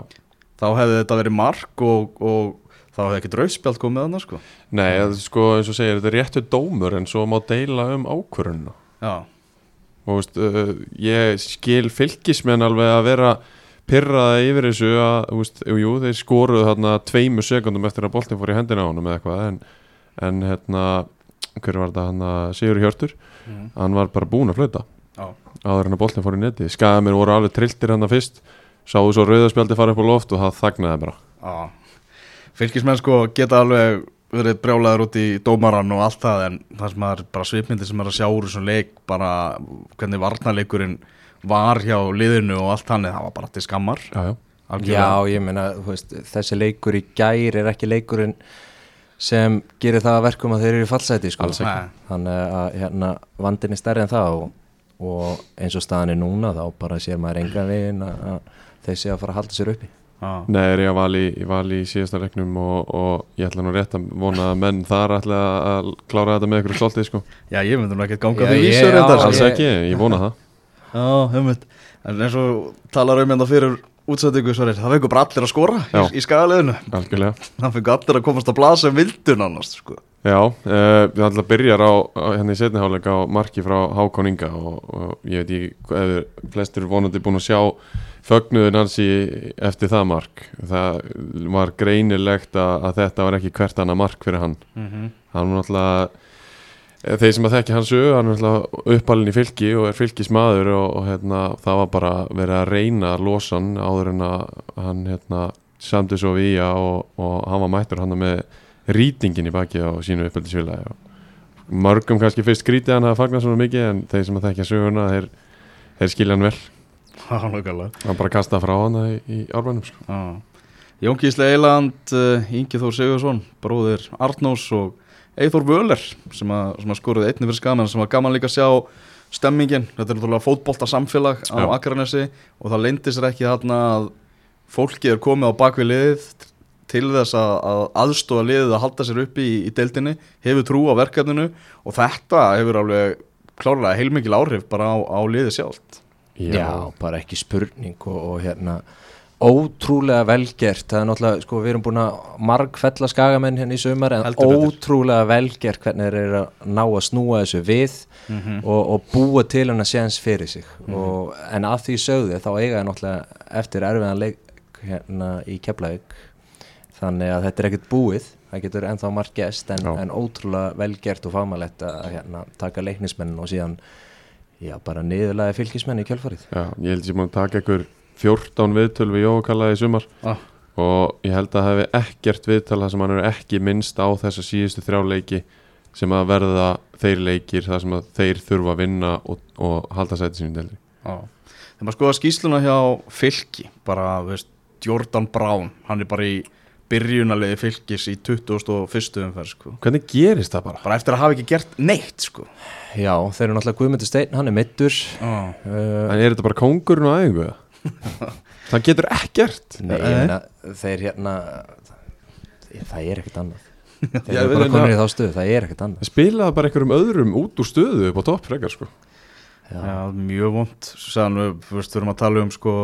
þá hefði þetta verið mark og, og þá hefði ekkert rauðspjald komið annars sko. Nei, það, sko, eins og segir, þetta er réttur dómur en svo má deila um ákvörunna já, og veist, uh, ég skil fylgismenn alveg að vera pyrraða yfir þessu að, þú veist, jú, þeir skoruðu þarna tveimur sekundum eftir að boltin fór í hendina á honum eða eitthvað en, en hérna, hver var þetta hann að Sigur Hjörtur, mm. hann var bara búinn að flöta já, áður en að boltin fór í neti, skaðamir voru alveg trilltir hann að fyrst, sáu svo rauðaspjaldi fara upp á loft og það þagnaði bara. Já. fylgismenn sko geta alveg verið brjálaður út í dómaran og allt það en það sem er bara svipmyndi sem er að sjá úr þessum leik bara hvernig varnarleikurinn var hjá liðinu og allt hann það var bara til skammar. Já, já, Já, ég meina, þú veist, þessi leikur í gær er ekki leikurinn sem gerir það að verkum að þeir eru í fallseti sko. Þannig að hérna, vandin er stærri en það og, og eins og staðan er núna þá bara sér maður engan veginn að að þeir sé að fara að halda sér uppi Já. Nei, er ég að vali, vali í síðasta regnum og, og ég ætla nú rétt að vona að menn þar ætla að klára þetta með ykkur stoltið sko. Já, ég myndi nú ekki ganga Já, því ég- sko. Alls ég- ekki, ég vona það Já, hefmynd En eins og talar um þetta fyrir útsendingu svarir, það fengur bara allir að skora í, Já. í skagaliðinu Algjörlega Það fengur allir að komast að blasa sem vildu nánast sko. Já, uh, við ætla að byrja á, á hérna í setniháleika á marki frá Hákon Inga og, og ég veit ekki ef flestir vonandi búin að sjá fögnuðin hans í, eftir það mark það var greinilegt að, að þetta var ekki hvert annað mark fyrir hann mm -hmm. hann var náttúrulega þeir sem að þekki hans sögu, hann er uppalinn í fylki og er fylkismadur og, og hérna, það var bara verið að reyna að losa hann áður en að hann hérna, samdi svo við í og, og hann var mættur hann með rýtingin í baki á sínu uppeldisfélagi og mörgum kannski fyrst skrítið hann að fagna svona mikið en þeir sem að þekkja söguna þeir, þeir skilja hann vel hann bara kastaði frá hann í, í árbænum sko. Jón Gísli Eiland, uh, Ingi Þór Sigursson, bróðir Arnós og Eithor Völer sem að, sem að skoruði einnig fyrir skaman sem var gaman líka að sjá stemmingin, þetta er náttúrulega fótbolta samfélag á Já. Akranesi og það leyndi sér ekki þarna að fólki er komið á bakvið liðið til þess að, að aðstofa liðið að halda sér uppi í, í deildinni, hefur trú á verkefninu og þetta hefur alveg klárlega heilmikil áhrif bara á, á liðið sjálft. Já, bara ekki spurning og, og hérna ótrúlega velgert það er náttúrulega, sko, við erum búin að margfella skagamenn hérna í sumar en Heldur ótrúlega velgert hvernig þeir eru að ná að snúa þessu við Mm og, og búa til hann að séns fyrir sig. Og, en að því sögðu þá eiga það náttúrulega eftir erfiðan leik hérna í Keflavík. Þannig að þetta er ekkert búið. Það getur ennþá margt gest en, en ótrúlega velgert og fagmælett að hérna, taka leiknismenn og síðan já, bara niðurlega fylgismenn í kjölfarið. Já, ég held múin að taka ykkur 14 viðtöl við Jókalla í sumar Ah. og ég held að það hefði ekkert viðtal þar sem hann er ekki minnst á þessa síðustu þrjá leiki sem að verða þeir leikir þar sem að þeir þurfa að vinna og, og halda sæti sínum deildri Já. Þegar maður skoða skýsluna hjá fylki, bara, veist, Jordan Brown, hann er bara í byrjunarliði fylkis í 21. umferð, sko. Hvernig gerist það bara? Bara eftir að hafa ekki gert neitt, sko. Já, þeir eru náttúrulega Guðmundur Steinn, hann er mittur Já. uh, En er þetta bara kóngurinn á æfingu? Það getur ekkert. Nei, ég meina, þeir hérna það er ekkert annað. Þeir Já, eru bara að- í þá stöðu, það er ekkert annað. Spilaði bara einhverjum öðrum út úr stöðu upp á topp frekar sko. Já, mjög vond. Svo sagðan við, við erum að tala um, sko,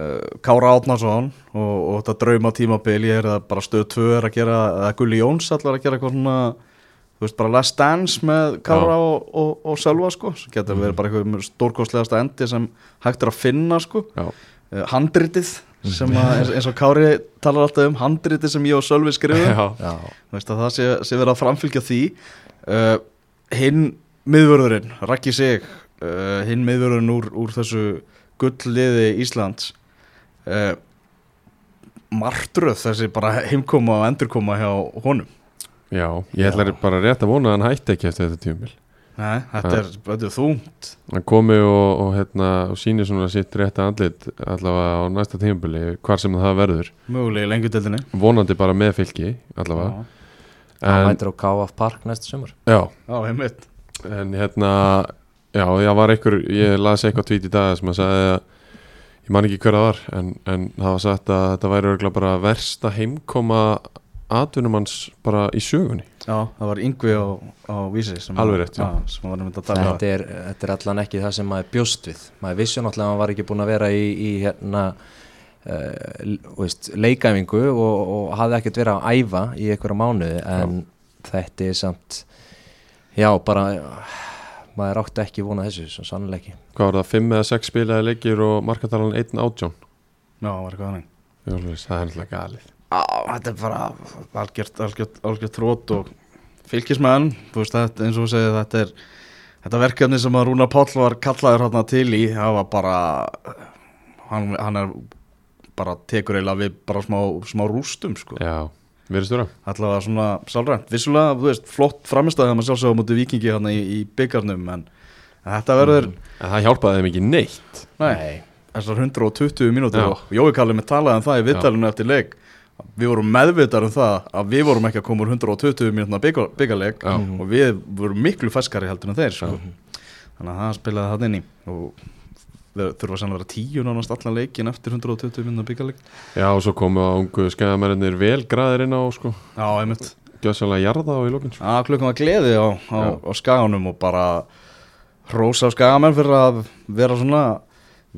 uh, Kára Átnarsson og, og þetta drauma tímabil, ég er að bara stöð 2 er að gera, eða Gulli Jóns allar að gera eitthvað svona, þú veist, bara last dance með Kára og, og, og Sölva, sko, sem getur verið bara eitthvað stórkostlegasta endi sem hægt er að finna, sko. Já, uh, handritið sem að, eins, eins og Kári talar alltaf um handritið sem ég og Sölvi skrifum já, Já, Þú veist að það sé, sé verið að framfylgja því. Uh, hinn miðvörðurinn, Raggi Sig uh, hinn miðvörðurinn úr, úr þessu gullliði Íslands. Uh, martröð þessi bara heimkoma og endurkoma hjá honum Já, ég ætla bara rétt að vona að hann hætti ekki eftir þetta tíumil Nei, þetta er, þetta er þungt. Hann komi og, og, hérna, og síni svona sitt rétta andlit allavega á næsta tíumili hvar sem það verður. Mögulega í lengjudeldinni vonandi bara með fylki allavega. En, mætir á KF Park næsta sumar. Já, Já, heimitt en hérna Já, ég var einhver, ég las eitthvað tvít í dag sem að sagði að ég man ekki hver það var en, en það var sagt að þetta væri örgulega bara versta heimkoma atvinnumanns bara í sögunni. Já, það var yngvi á, á vísi sem Alveg rétt, já. já tala þetta er, þetta er allan ekki það sem maður bjóst við. Maður vissi náttúrulega að hann var ekki búin að vera í, í hérna uh, veist, leikæfingu og, og hafði ekkert verið að æfa í einhverja mánuði en þetta er samt já bara maður átti ekki vona þessu, svo sannlega ekki. Hvað var það, 5 eða 6 spilaði leikir og markatalan 1 átjón Já, var eitthvað Jólis, Það er náttúrulega galið Já, þetta er bara algjört, algjört, algjört trót og fylgismenn, þú veist þetta eins og þú segir þetta er þetta verkefni sem að Rúnar Páll var kallaður hérna til í, það var bara hann, hann er bara tekur eiginlega við bara smá, smá rústum sko, Já, verið stjóra allavega svona sálrænt, vissulega, þú veist, flott framistæði að maður sjálfsögum á mútið vikingi hérna í, í byggarnum en þetta verður En það hjálpaði þeim ekki neitt. Nei, þessar 120 mínútur Já. og Jói Kalli með talaði um það í viðtalinu eftir leik við vorum meðvitar um það að við vorum ekki að koma úr 120 mínútna byggarleik Já. og við vorum miklu feskari heldur en þeir sko. þannig að það spilaði það inn í og þurfa sannlega að vera tíu nánast allan leikin eftir 120 mínútna byggarleik Já, og svo komu á ungu skæðamærinir vel graðir inn á sko Já, einmitt Gjössalega jarða á í lókin sko. Já, klukkan var gleði á, á, á skaganum og bara rósa á skagamenn fyrir að vera svona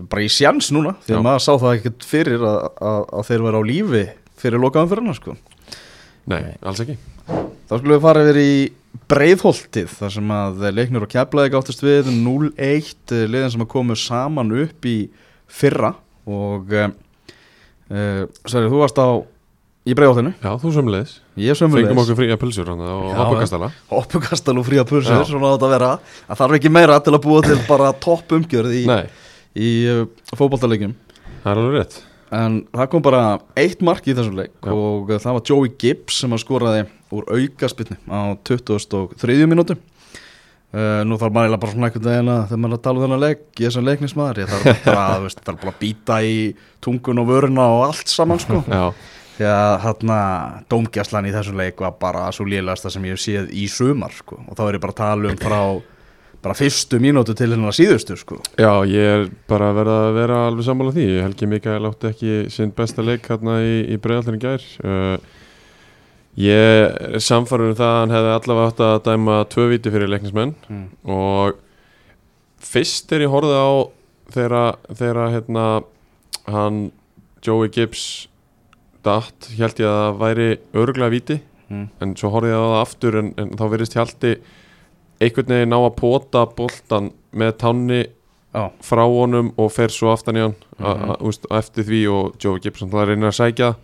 bara í sjans núna því að maður sá það ekkert fyrir að, að, að þeir vera á lífi fyrir lokaðum fyrir hana sko. Nei, alls ekki. Þá skulum við fara yfir í breiðholtið þar sem að leiknur og keflaði gáttist við 0-1 liðin sem að komu saman upp í fyrra. Og uh, uh, Sverri, þú varst á í breiðholtinu, Já, þú sömulegis ég Fengum sömulegis okkur fría pulsur hann og hoppukastala. Hoppukastal og fría pursur, Já. svona á þetta að vera. Það þarf ekki meira til að búa til bara topp umgjörð í, Nei, í uh, fótballtaleikjum það er alveg rétt en það kom bara eitt mark í þessum leik Já. og það var Joey Gibbs sem að skoraði úr aukaspilni á 23. mínútu uh, nú þarf maður bara svona einhvern veginn að þegar maður að tala um þennan leik ég er sem leiknismæður, ég þarf bara að veist, þarf bara að býta í tungun og vöruna og allt saman sko Já, því að hérna dómgjastlan í þessum leik var bara svo lélegasta sem ég hef séð í sumar sko og þá er ég bara að tala um frá bara fyrstu mínútu til hennar síðustu sko. Já, ég er bara vera að vera alveg sammála því. Helgi Mikael átti ekki sinn besta leik hérna í, í breiðallinni gær. Uh, Ég er samfarið um það að hann hefði allavega átt að dæma tvö viti fyrir leiknismenn. Mm. og fyrst er ég horfið á þegar, hérna hann Joey Gibbs datt, held ég að það væri örgulega viti Mm. en svo horfið ég á það aftur en, en þá verðist hjalti einhvern veginn ná að pota boltan með tanni Já, frá honum og fer svo aftan í hann a- a- úst, eftir því og Joey Gibson það reynir að sækja.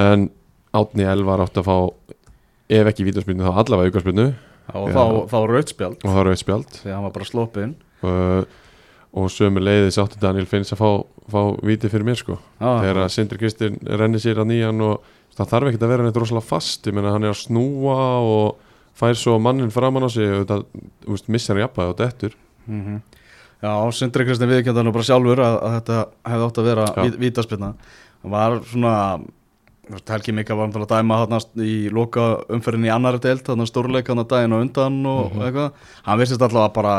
En Átni Elvar átti að fá ef ekki vítaspilnu þá allavega aukarspilnu og þá, þá rautspjald og það var auðt spjald því að hann var bara sloppin uh, og sömu leiðis átti Daniel Finns að fá, fá víti fyrir mér sko. Já, þegar Sindri Kristinn renni sér að nýjan og það þarf ekkert að vera neitt rosalega fast. Ég meina hann er að snúa og fær svo mannin framan á sig og þetta missar hann jafnvæg og dettur. Mm Já, Sindri Kristinn viðkjönda nú bara sjálfur að, að þetta hefði átt að vera Já. ví- vítaspilna var svona Helgi Mika var náttúrulega að dæma þarna í loka umferðin í annari deild þarna stórleik hann að daginn og undan og Mhm. eitthvað. Hann virtist allavega bara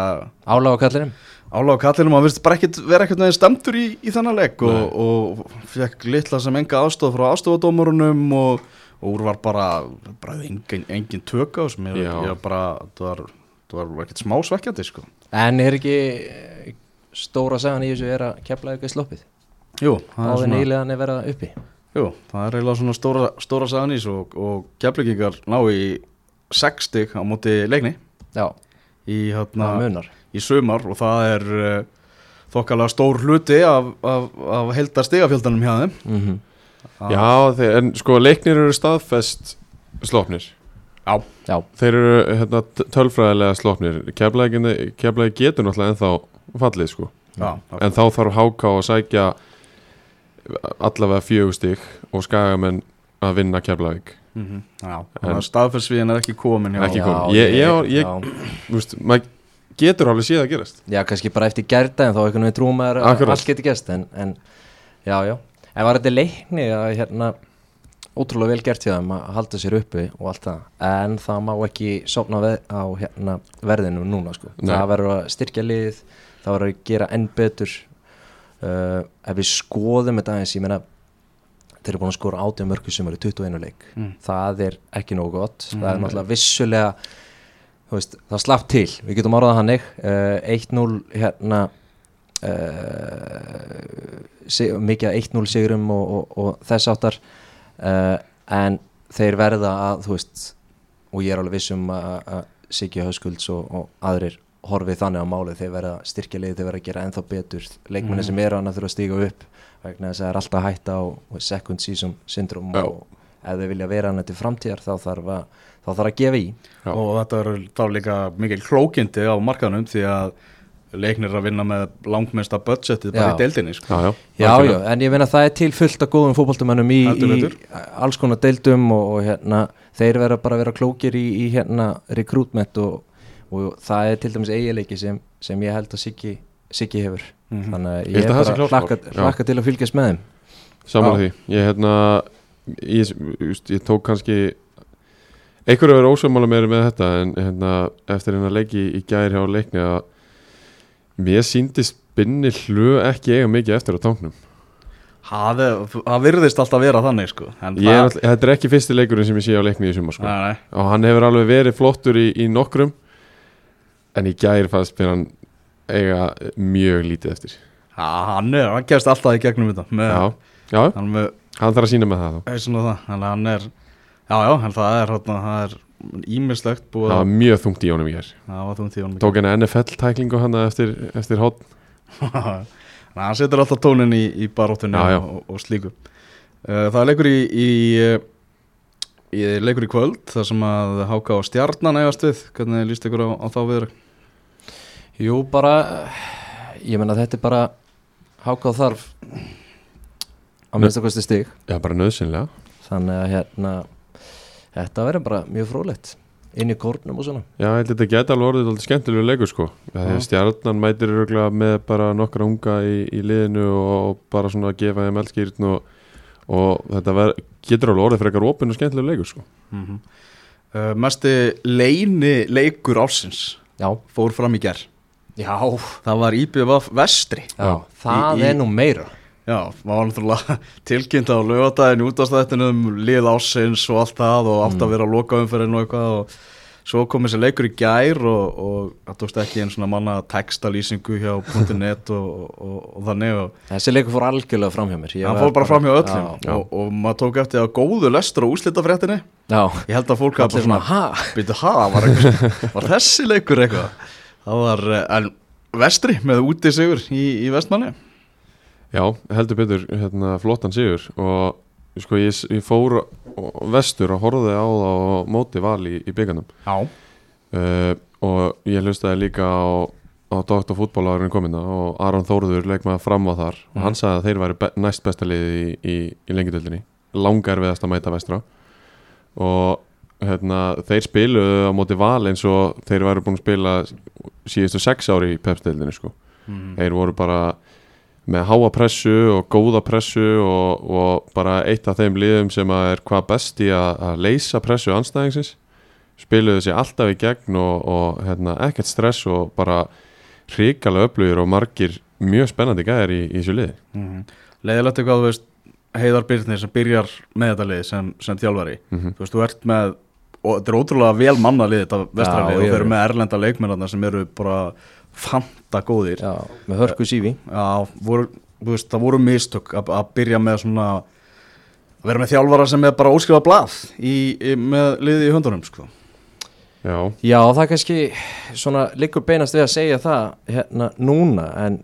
álag á kallinum? Áláð kallinum, hann virtist bara ekkit vera ekkert neginn stemtur í, í þennan leik og, og fekk litla sem enga aðstof frá aðstofadómurunum og, og úr var bara, bara engin, engin tök á sem ég, ég bara, það var, það var ekkert smá svekkjandi sko. En er ekki eh, stóra sagan í þessu er að kepla eitthvað sloppið? Jú, það er svona nýlegan er verið uppi? Jú, það er eiginlega svona stóra, stóra sagan ís og, og keflingingar ná í 60 á móti leikni. Já, í, það hérna, munar. í sumar og það er uh, þokkalega stór hluti af, af, af heldar stigafjöldanum hjá þeim. Mm Já, þeir, en sko leiknir eru staðfest slopnir. Já, Já, þeir eru hérna, tölfræðilega slopnir. Keflaði getur náttúrulega ennþá fallið sko. Já, en þá þarf HK að sækja allavega fjögustig og skagamenn að vinna Keflavík. Mm já. En- staðferðsvíðin er ekki komin hjá Ekki já, komin. Ég- ég- ég- veist, maður getur alveg séð að gerast. Já, kannski bara eftir gerda en þá einhvern veginn trúum að allt geti gæst en, en já, já, en var þetta leikni að hérna ótrúlega vel gert hjá þeim að halda sér uppi og allt það, en það má ekki sopna veð, á hérna verðinu núna sko, Nei. það verður að styrkja lið það verður að gera enn betur. Uh, ef við skoðum þetta aðeins, ég meina þeir eru búin að skora átjá mörgu sem eru 21 leik. Mm. það er ekki nógu gott. Það er Mm. náttúrulega vissulega veist, það slapp til, við getum orðað hannig uh, 1-0 hérna uh, mikið að 1-0 sigurum og, og, og þess áttar uh, en þeir verða að þú veist, og ég er alveg vissum að, að Siggi Höskulds og, og aðrir horfið þannig á málið þeir verða styrkja liðið, þeir verða að gera ennþá betur leikmenni Mm. sem eru hann að þurfa að stíga upp vegna þess að það er alltaf hætta á second season syndrom Já. og ef þeir vilja vera hann til framtíðar þá þarf að, þá þarf að gefa í Já. og þetta er þá líka mikil klókindi á markaðunum því að leiknir er að vinna með langmesta budgetið bara Já. í deildinni sko. Já, já, Já, en ég meina það er til fullt af góðum fótboltamönnum í, í alls konar deildum og, og hérna, þeir verða bara að vera klókir í, í hérna recruitment og, og það er til dæmis eiginleiki sem, sem ég held að Siggi, Siggi hefur. Mhm. þannig að Ég að sé bara hlakka, hlakka til að fylgjast með þeim. Saman því, ég hérna ég, just, ég tók kannski einhverju að vera ósömmála meiri með þetta en hérna, eftir hérna leiki í gær hjá leikni að mér síndist binni hlu ekki eiga mikið eftir á tánknum Það virðist alltaf vera þannig sko. Ég þetta er ekki fyrsti leikurinn sem ég sé á leikni í sumar sko. Nei, nei. og hann hefur alveg verið flottur í, í nokkrum en í gær fannst hann eiga mjög lítið eftir Já, hann er, hann gerst alltaf í gegnum þetta með, Já, já, hann með hann þarf að sína með það það, þannig að hann er já, já, það er, það er ímislegt búið Það að var mjög þungt í honum í gær. Það var þú tíðan Tók henni NFL-tæklingu hann eftir, eftir hot Þannig að hann setur alltaf tónin í, í baróttunni og, og slíku. Uh, Það er leikur í, í, í leikur í kvöld þar sem að háka á stjarnan eigast við. Hvernig líst ykkur á, á þá viður Jú, bara ég meina þetta er bara hákáð þarf að minnst að kosti stig. Já, bara nöðsynlega þannig að hérna þetta verður bara mjög frólætt inn í kórnum og svona. Já, ég held að þetta geta alveg orðið alltaf skemmtilegu leikur sko. Stjarnan mætir öruglega með bara nokkra unga í, í liðinu og bara svona að gefa þeim eldskýrn og, og þetta ver, getur alveg orðið frekar opinn og skemmtilegu leikur sko. Mm -hmm. uh, Mesti leini leikur ársins Já, fór fram í ger já, Það var IBVF Vestri. Já það Í- í- er nú meira Já, maður náttúrulega tilkynnt á lögadaginn út af stættinum, lið ásins og allt það og átt að vera að loka umferðin og eitthvað og svo kom þessi leikur í gær og, og það tókst ekki einn svona manna textalýsingu hjá .net og, og, og þannig og Þessi leikur fór algjörlega fram hjá mér. Var fór bara fram hjá öllum Já, og, og maður tók eftir að góðu lestur á úslitafréttinni já. ég held að fólk Allir bara svona ha? byrju, ha, var, var þessi leikur eitthvað? Það var, eh, en vestri með úti sigur í, í vestmanni Já, heldur betur hérna, flottan sigur og sko ég, ég fór vestur og horfði á það og móti val í, í byggarnum Já, uh, og ég hlustaði líka á, á Dr. Fútbólarinn komina og Aron Þórður leikmaði fram á þar og hann sagði að þeir væri be næst besta liði í, í, í lengjadöldinni langar við að mæta vestra og hérna, þeir spiluðu á móti val eins og þeir væri búin að spila síðustu sex ári í pepsdeildinni sko mm. þeir voru bara með háa pressu og góða pressu og, og bara eitt af þeim liðum sem að er hvað best í að, að leysa pressu anstæðingsins spiluðu sér alltaf í gegn og, og hérna, ekkert stress og bara hrikalega öflugir og margir mjög spennandi gæðir í, í þessu liði. Mm Leðilegt eitthvað, þú veist, Heiðar Byrnir sem byrjar með þetta lið sem, sem þjálfari. Mm Þú veist, þú ert með, og þetta er ótrúlega vel manna lið þetta vestralið Já, og þeir eru er- með erlenda leikmennarna sem eru bara fanta góðir. Já, með hörku sífi voru, veist, það voru mistök að, að byrja með svona að vera með þjálfara sem er bara óskrifa blað í, í, með liði í höndunum, sko. Já, Já, það kannski svona liggur beinast við að segja það hérna núna en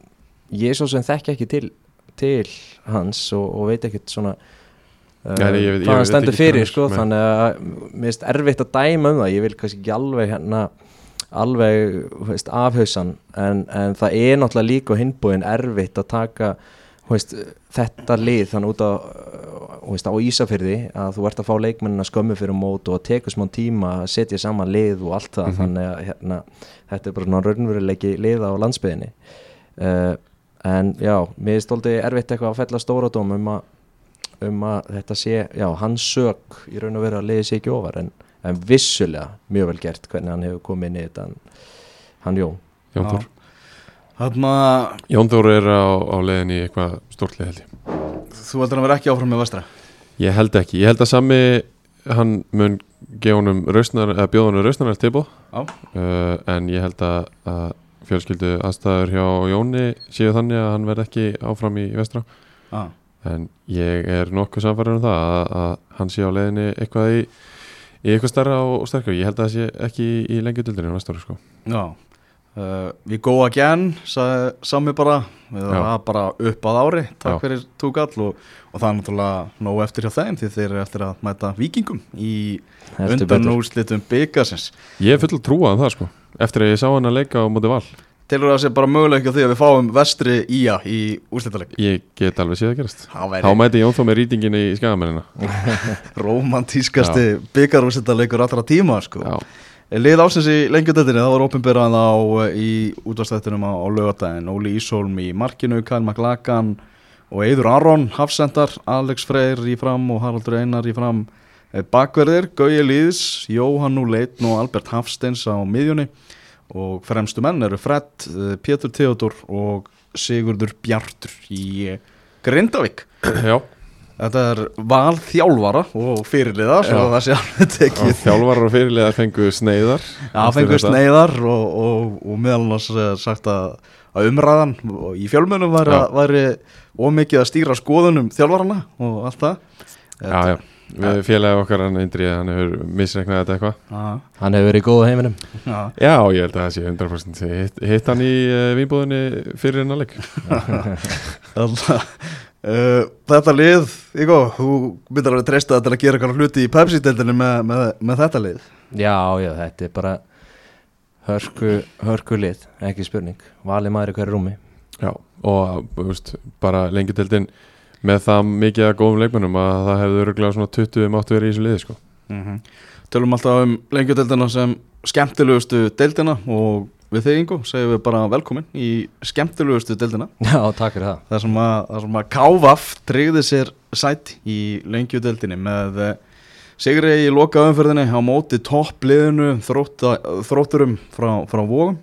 ég svo sem þekki ekki til, til hans og, og veit ekkert svona uh, ég hvað hann veit stendur fyrir sko, hann- þannig að mér finnst erfitt að dæma um það. Ég vil kannski ekki alveg hérna alveg veist, afhauðsan en, en það er náttúrulega líka á hinbúin erfitt að taka veist, þetta lið þannig út á, veist, á Ísafyrði að þú ert að fá leikmennina skömmu fyrir mót og að tekur smá tíma að setja saman lið og allt það þannig að hérna, þetta er bara svona raunveruleiki liða á landsbyðinni uh, en já, mér er stóldi erfitt eitthvað að fella stóradóm um að um að þetta sé, já, hans sök í raun og veru að liði sé ekki ofar en, en vissulega mjög vel gert hvernig hann hefur komið inn í þetta hann, hann Jón. Jón. Þór. Þarna, Jón Þór er á, á leiðin í eitthvað stórtlið held ég. Þú heldur að vera ekki áfram með vestra? Ég held ekki, ég held að sami hann mun gefa honum rausnar, eða bjóða honum rausnar tilbúð Já. uh, en ég held að, að fjölskyldu aðstæður hjá Jóni séu þannig að hann verð ekki áfram í vestra. Ah. en ég er nokkuð samfæður um það að, að hann sé á leiðinni eitthvað í, í eitthvað starra og, sterkar ég held að það sé ekki í, í lengjudildinu næsta ári sko. Já uh, Við go again, sagði Sami bara við Já. var bara upp að ári takk Já. fyrir túkall og, og það er náttúrulega nóg eftir hjá þeim því þeir eru eftir að mæta vikingum í Heldur undan betur. úrslitum byggasins ég er full trúað um það sko eftir að ég sá hann að leika á móti val Telur það sé bara möguleik á því að við fáum vestri ía í úrslitaleg ég get alveg séð að gerast. Þá mæti Jón þó með rýtingin í skagamennina. Romantískasti byggarúrslitaleikur allra tíma sko. Já, Lið ásins í lengjadöldinni, það var opinberað á í útvarstættinum á, á lögadaginn Óli Ísholm í markinu, Kyle McLagan og Eidur Aron, Hafsendar Alex Freyr í fram og Haraldur Einar í fram. Eh, Bakverðir, Gauji Lýðs, Jóhann Núleitn og Albert Hafsteins á miðjunni og fremstu menn eru Fred, eh, Pétur Theodor og Sigurður Bjartur í Grindavík. Já. Þetta er val þjálfara og fyrirliða alveg Og fyrirliðar fengu sneiðar Já, þetta. sneiðar og, og, og meðal annars eh, sagt að, að umræðan í fjölmönum væri, væri ómikið að stýra skoðunum þjálfarana og allt það. Já, já, við félagi okkar hann Indri, hann hefur misreiknað þetta eitthvað. Já. hann hefur verið í góða heiminum. Já. Já, ég held að það sé 100% hitt, hitt hann í uh, vínbúðinni fyrir en að leik uh, Þetta lið, Ígó, þú myndir alveg treysta til að gera eitthvað hluti í Pepsi-deldinni með, með, með þetta lið. Já, já, þetta er bara hörku, hörku lið ekki spurning, valið maður í hverju rúmi. Já, og þú veist, bara lengjudeldin með það mikið að góðum leikmennum að það hefði öruglega svona 20 máttu verið í þessu liði sko. Tölum alltaf um lengjudeldina sem skemmtilegustu deildina og við þig Ingo segjum við bara velkomin í skemmtilegustu deildina. Já, takk fyrir það. Þar sem að, þar sem að Kávaf tryggði sér sætt í lengjudeldinni með eh, sigri í loka umferðinni á móti toppliðinu þrótturum frá, frá Vógum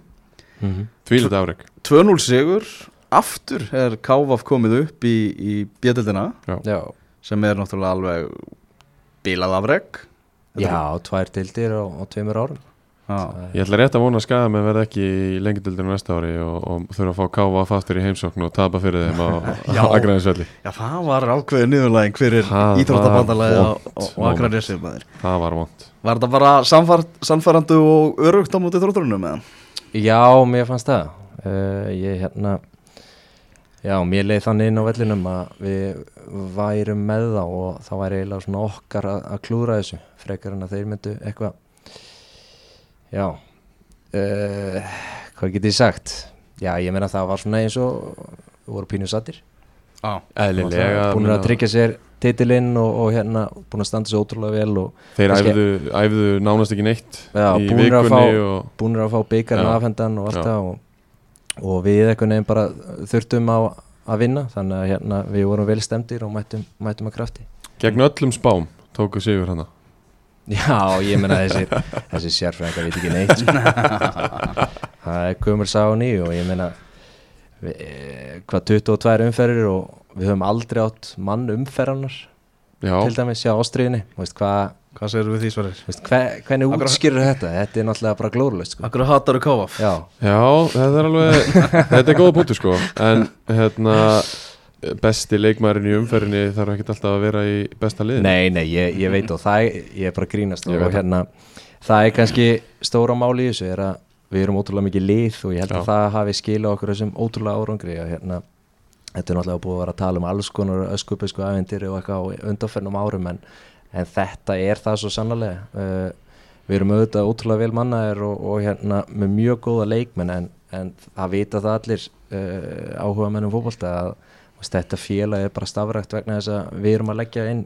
mm -hmm. Tvílit afreg 2-0 sigur aftur er Kávaf komið upp í, í bjöldina já, sem er náttúrulega alveg bílað afreg já, tvær dildir á, á tveimur árum Já. Ég ætla rétt að vona að skaða með verði ekki í lengjudeldinu næsta ári og, og þurfa að fá káfa aftur í heimsókn og tapa fyrir þeim á Já. aðgræðinsvelli Já, það var ákveðið niðurlæging fyrir var og, og maður. Það var vond Var þetta bara samfar, samfærandi og örugt á móti þrótturunum eða? Já, mér fannst það uh, Ég hérna Já, mér leið þannig inn á vellinum að við værum með þá og það væri eiginlega svona okkar að, að klúra þessu frekar en að þeir myndu eitthvað Já uh, Hvað get ég sagt? Já, ég meina það var svona eins og við voru pínu sattir Já. Eðlilega Búin að tryggja sér titilinn og, og hérna búin að standa sér ótrúlega vel og Þeir æfðu, æfðu nánast ekki neitt Já, í búnir að fá- og að fá byggarinn Já. afhendan og allt það og, og við einhvern veginn bara þurftum á að vinna þannig að hérna, við vorum vel stemdir og mættum, mættum að krafti. Gegn öllum spám tóku sigur hana Já, ég menna þessir þessi sérfræðingar veit ekki neitt sko. það er gömur sá ný og ég menna hvað 22 umferðir og við höfum aldrei átt mann umferðanar til dæmis hjá ástriðinni hvað, Hvað segir við því svarir? hvernig útskýrur þetta þetta er náttúrulega bara glórulegt sko. Akkur hattar þú Kávaf? Já, Já, þetta er alveg þetta er góða punktur sko en hérna besti leikmærin í umferðinni þarf ekkert alltaf að vera í besta liðin Nei, nei, ég, ég veit og það er, ég er bara grínast og hérna, það er kannski stóra máli í þessu er að við erum ótrúlega mikið lið og ég held Já. að það hafi skilað okkur þessum ótrúlega árangri að hérna, þetta er náttúrulega búið að vera að tala um alls konar öskupisku ævendir og eitthvað á undanfennum árum en, en þetta er það svo sannlega uh, við erum auðvitað ótrúlega vel mannaðir og, og hérna með mjög góða leikmenn en, en það vita það allir uh, áhuga mennum fótbolta að þetta félag er bara stafrækt vegna þess að við erum að leggja inn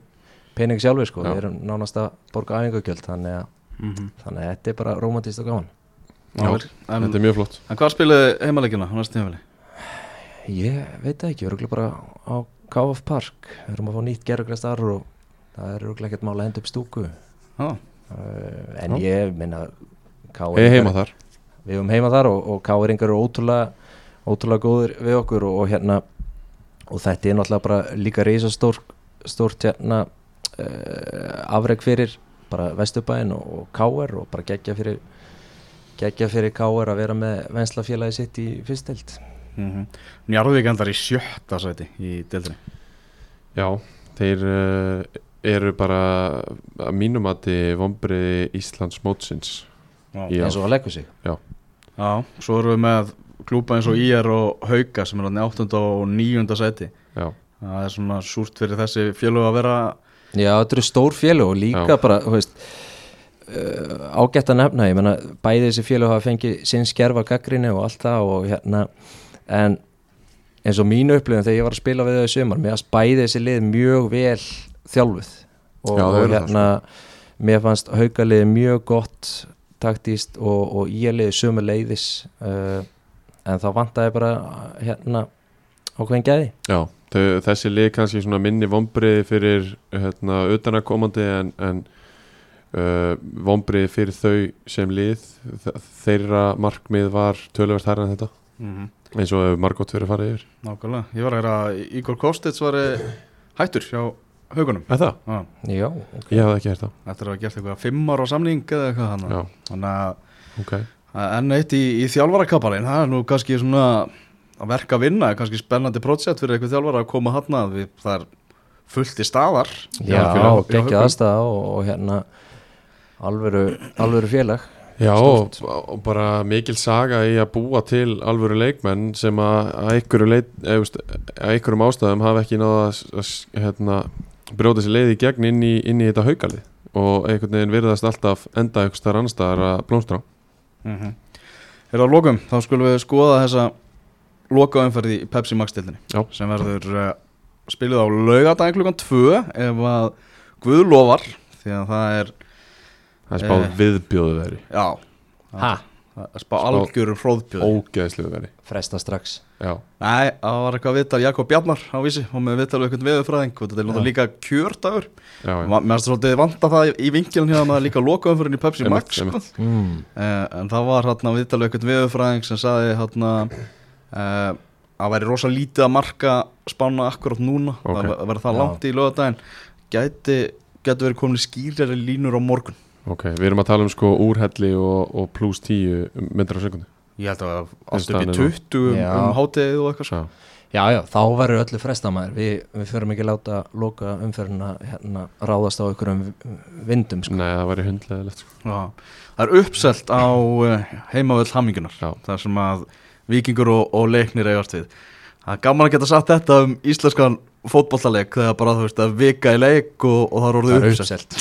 pening sjálfur sko, Já. við erum nánast að borga æfingagjöld þannig að, Mhm. þannig að þetta er bara romantist og gaman Já, En, þetta er mjög flott en hvað spilaði heimaleikina á næstu tímafili? Ég veit ekki, við erum bara á KF Park, við erum að fá nýtt gerðugræst þar og það er örugglega ekkert mál að henda upp stúku. Uh, en Já. ég minna Ég er heima þar. Við erum heima þar og, og KF-ringar eru ótrúlega, ótrúlega góður við okkur og, og hérna og þetta er náttúrulega bara líka reysa stór, stórt hérna uh, afreg fyrir bara Vesturbæinn og, og KR og bara geggja fyrir geggja fyrir KR að vera með venslafélagi sitt í fyrstild mm Njarðvík endar í sjötta sæti í deildinni. Já, þeir uh, eru bara að mínum að þið vombriði Íslands mótsins Já, Já. eins og að leggur sig Já, svo erum við með klúpa eins og IR og Hauka sem er í 8. og 9. sæti Já, Það er svona súrt fyrir þessi fjölu að vera Já, þetta eru stór félög og líka Já. bara, þú veist uh, ágætt að nefna, ég menna bæði þessi félög hafa fengið sinn skerfa gaggrinni og allt það og hérna en eins og mínu upplifin þegar ég var að spila við þau í sumar, mér fannst bæði þessi lið mjög vel þjálfuð. Og, Já, og hérna mér fannst haukalið mjög gott taktíst og, og íalið sömu leiðis uh, en þá vantaði bara hérna ákveðin gæði. Já þau, þessi lið kannski svona minni vombriði fyrir hérna, utanakomandi en, en uh, vombriði fyrir þau sem lið. Þe- þeirra markmið var töluvert hærra en þetta mm -hmm. eins og margótt verið farið yfir. Nákvæmlega, ég var að heyra að Igor Kostits var eh, hættur hjá Haugunum. Er það? Já, Já, ok. Ég hafði ekki hert það. Þetta er að gert eitthvað fimm ára samning eða eitthvað þannig Já, Þannig að ok. að enn eitt í, í þjálfarakapalinn það er nú kannski svona að verka að vinna, kannski spennandi prótsett fyrir eitthvað þjálfara að koma hann að við, það er fullt í staðar. Já, Haukum. aðstæða og, og hérna alvöru, alvöru félag. Já, og, og bara mikil saga í að búa til alvöru leikmenn sem að að einhverju leit, eða, þú veist, að einhverjum ástæðum hafa ekki náða að, að hérna, brjóta sér leið í gegn inn í, inn í þetta haukalið og einhvern veginn virðast alltaf enda einhvers þar annstæðar að blómstra á. mm -hmm. Er það lokum, þá skulum við skoða þessa lokaumferði í Pepsi Max tildinni Já. sem verður uh, spiluð á laugadaginn klukkan 2 ef að Guð lofar því að það er, Það er spáð Eh. viðbjóðu veri, já Ha? Það er spá algjörum hróðbjöð ógeðslu veri. Fresta strax Já, Nei, það var eitthvað viðtal Jakob Bjarnar á vísi og með viðtal við eitthvað veðurfræðing og þetta er náttúrulega líka kjördagur. Mér finnst svolítið vanta það í vinkilin hérna að líka lokaumfyrin í Pepsi Max sko. mm. Eh, En það var hérna viðtal við eitthvað veðurfræðing sem sagði hérna uh, að væri rosa lítið að marka spána akkurat núna Ok. það verður það Já. langt í lögadaginn gæti, gæti verið komin skýrari línur á morgun Ok, við erum að tala um sko úrhelli og, og pluss 10 myndar á sekundu Ég held að allt upp í það nú? 20 um, um hátegið og eitthvað sko. Já, Já, já, þá verður öllu frestamæður við, við förum ekki láta loka umferðina hérna, ráðast á einhverjum vindum sko. nei, það væri hundleðilegt sko. Já. Það er uppselt á uh, heimavöld hammingunar Já. þar sem að vikingur og, og leiknir eigast við Það er gaman að geta sagt þetta um íslenskan fótballaleik þegar bara þú veist að vika í leik og, og það er Það orðið er uppselt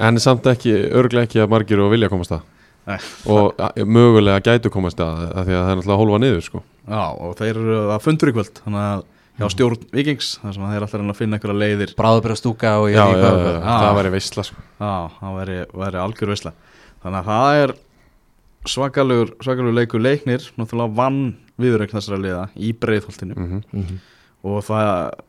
en samt ekki, örglega ekki að margir og vilja komast að Nei. og a, mögulega gætu komast að af því að það er náttúrulega að hólfa niður sko. Já, og þeir eru að fundur í kvöld þannig að hjá Mm. stjórn vikings þar sem að þeir alltaf reyna að finna einhverja leiðir Bráðubra stúka og ég. Ah. það væri veistla sko. Já, það væri, væri algjör veisla Þannig að það er svakalugur, svakalugur leikur leiknir náttúrulega vann viðurreikn þessara liða í breiðholtinu mm Mhm. Og það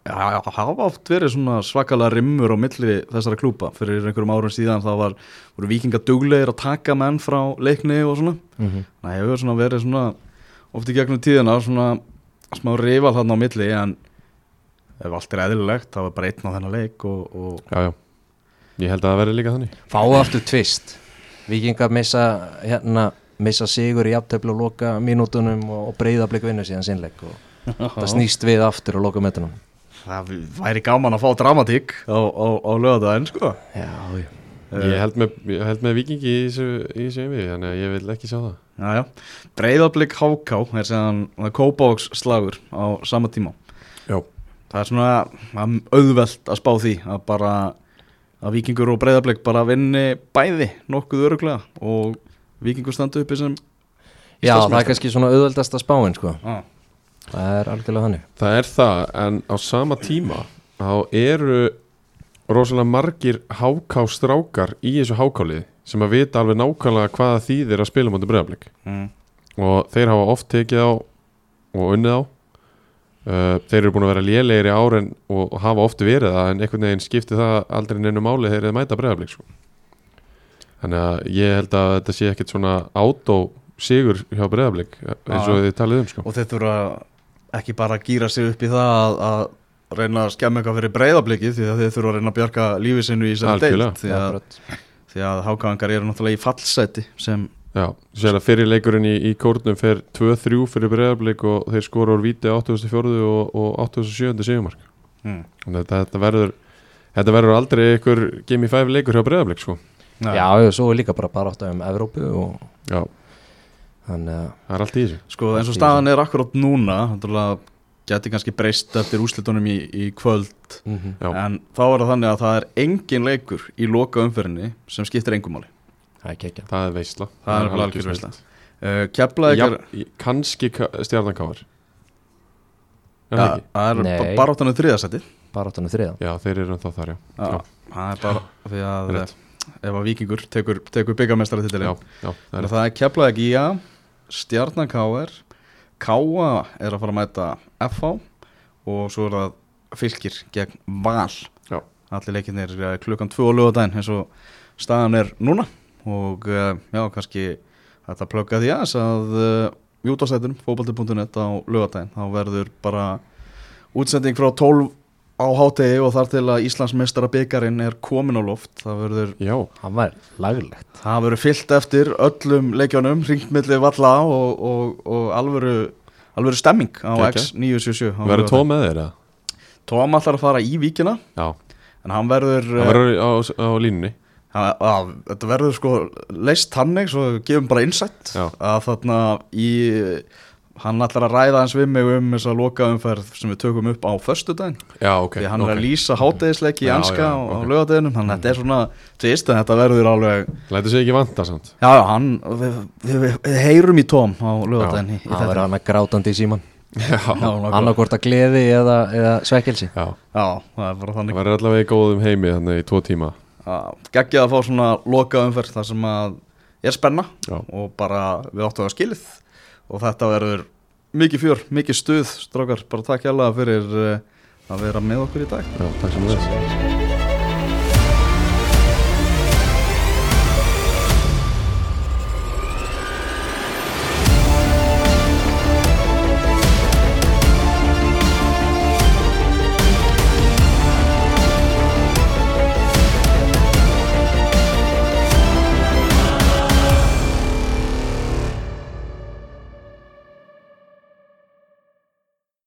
ja, hafa oft verið svona svakalega rimmur á milli þessara klúpa fyrir einhverjum árum síðan það var, voru vikinga duglegir að taka menn frá leikni og svona. Mhm. það hefur svona verið svona oft í gegnum tíðina svona smá rifal þarna á milli en ef allt er eðlilegt þá er bara einn á þennan leik og, og já, já, ég held að það verði líka þannig. Fáu aftur tvist. Víkingar missa, hérna, missa sigur í aftöflu og loka mínútunum og, og breyðablik vinnu síðan sinnleik og það snýst við aftur og loka metunum það væri gaman að fá dramatík á, á, á lögadaginn sko. Já, já. Ég held með, ég held með vikingi í þessu, yfir, þannig að ég vil ekki sjá það. Breyðablík háká er er kópáks slagur á sama tíma. Já, það er svona auðvelt að spá því að bara að vikingur og breyðarbleik bara vinni bæði nokkuð öruglega og vikingur standa uppi sem Já, það er kannski svona auðveldasta spáin sko. ah, Það er algjörlega þannig. Það er það en á sama tíma þá eru rosalega margir hákástrákar í þessu hákálið sem að vita alveg nákvæmlega hvaða þýðir að spila mútið breyðarblik mm, og þeir hafa oft tekið á og unnið á. Uh, þeir eru búin að vera lélegir í árin og, hafa oft verið það en einhvern veginn skipti það aldrei neinu máli þeir mæta breyðarblik sko. þannig að ég held að þetta sé ekkit svona átó sigur hjá breyðarblik eins og þið talið um sko. og þeir þurfa ekki bara gýra sig upp í það að, að reyna að skemma eitthvað fyrir breyðarbleiki því að þeir þurfa að reyna að bjarga lífi sinu í sem deilt því að, að hákáðangar eru náttúrulega í fallseti sem Já, sér að fyrir leikurinn í, í kórnum fer 2-3 fyrir breyðarblik og þeir skora úr víti 84 og, og 87 sigumark mm, þetta, þetta verður þetta verður aldrei einhver Game 5 leikur hjá breyðarblik sko. Já, já, svo er líka bara bara átt um Evrópu og Já, þannig að það er allt í þessu. Sko eins og staðan er akkurát núna geti kannski breyst eftir úrslitunum í, í kvöld. Mm Já. en þá er það þannig að það er engin leikur í loka umferðinni sem skiptir engum máli. Það er kekja Það er veistla það er alveg algjör veisla. uh, er Er ja, það ekki? það er Nei. ba- baráttan um þriðasetti bara áttan þriða Já, þeir eru ennþá þar, já. Já, það er bara því að ef að vikingur tekur, tekur byggamestara já, það er Þannig að er Stjarnan K.R. Káa er að fara að mæta FH og svo er það fylgir gegn Val Já. allir leikinnir eh, klukkan 2 á lögadaginn eins og staðan er núna og eh, já, kannski þetta plugga því aðeins að jútastættunum, fókbalti.net á lögadaginn þá verður bara útsending frá 12 á hátegi og þar til að Íslands mestara byggarinn er komin á loft það verður Já, það var laglegt Það verður fyllt eftir öllum leikjónum, ringmilli valla og, og, og alvöru, alvöru stemming á Geggjað. X977 á verður tóm með þeir eða? Tóm ætlar að fara í víkina Já, en hann verður, það verður á, á að, þetta verður sko leist hannig svo við gefum bara insight Já. að þarna í hann ætlar að ræða hans við mig um þessa lokaumferð sem við tökum upp á föstudaginn. Já, ok því hann er ok. að lýsa hátegisleiki í Já, anska já, á, á ok. lögadeginum þannig að þetta er svona tvist en þetta verður alveg Lætur sig ekki vanta samt. Já, já, hann, við, við, við, við heyrum í tóm á í það þetta. var hann að grátandi í síman Já, Já, nákvæmlega. annarkort að gleði eða, eða svekkelsi. Já. Já, það er bara Það þannig verður allavega í góðum heimi þannig í tvo tíma. Gekkið að fá svona loka umferð þar sem að er spenna Já, og bara við áttum að skilið og þetta verður mikið fjör, mikið stuð strákar, bara takk hjá fyrir uh, að vera með okkur í dag. Já, takk sem þess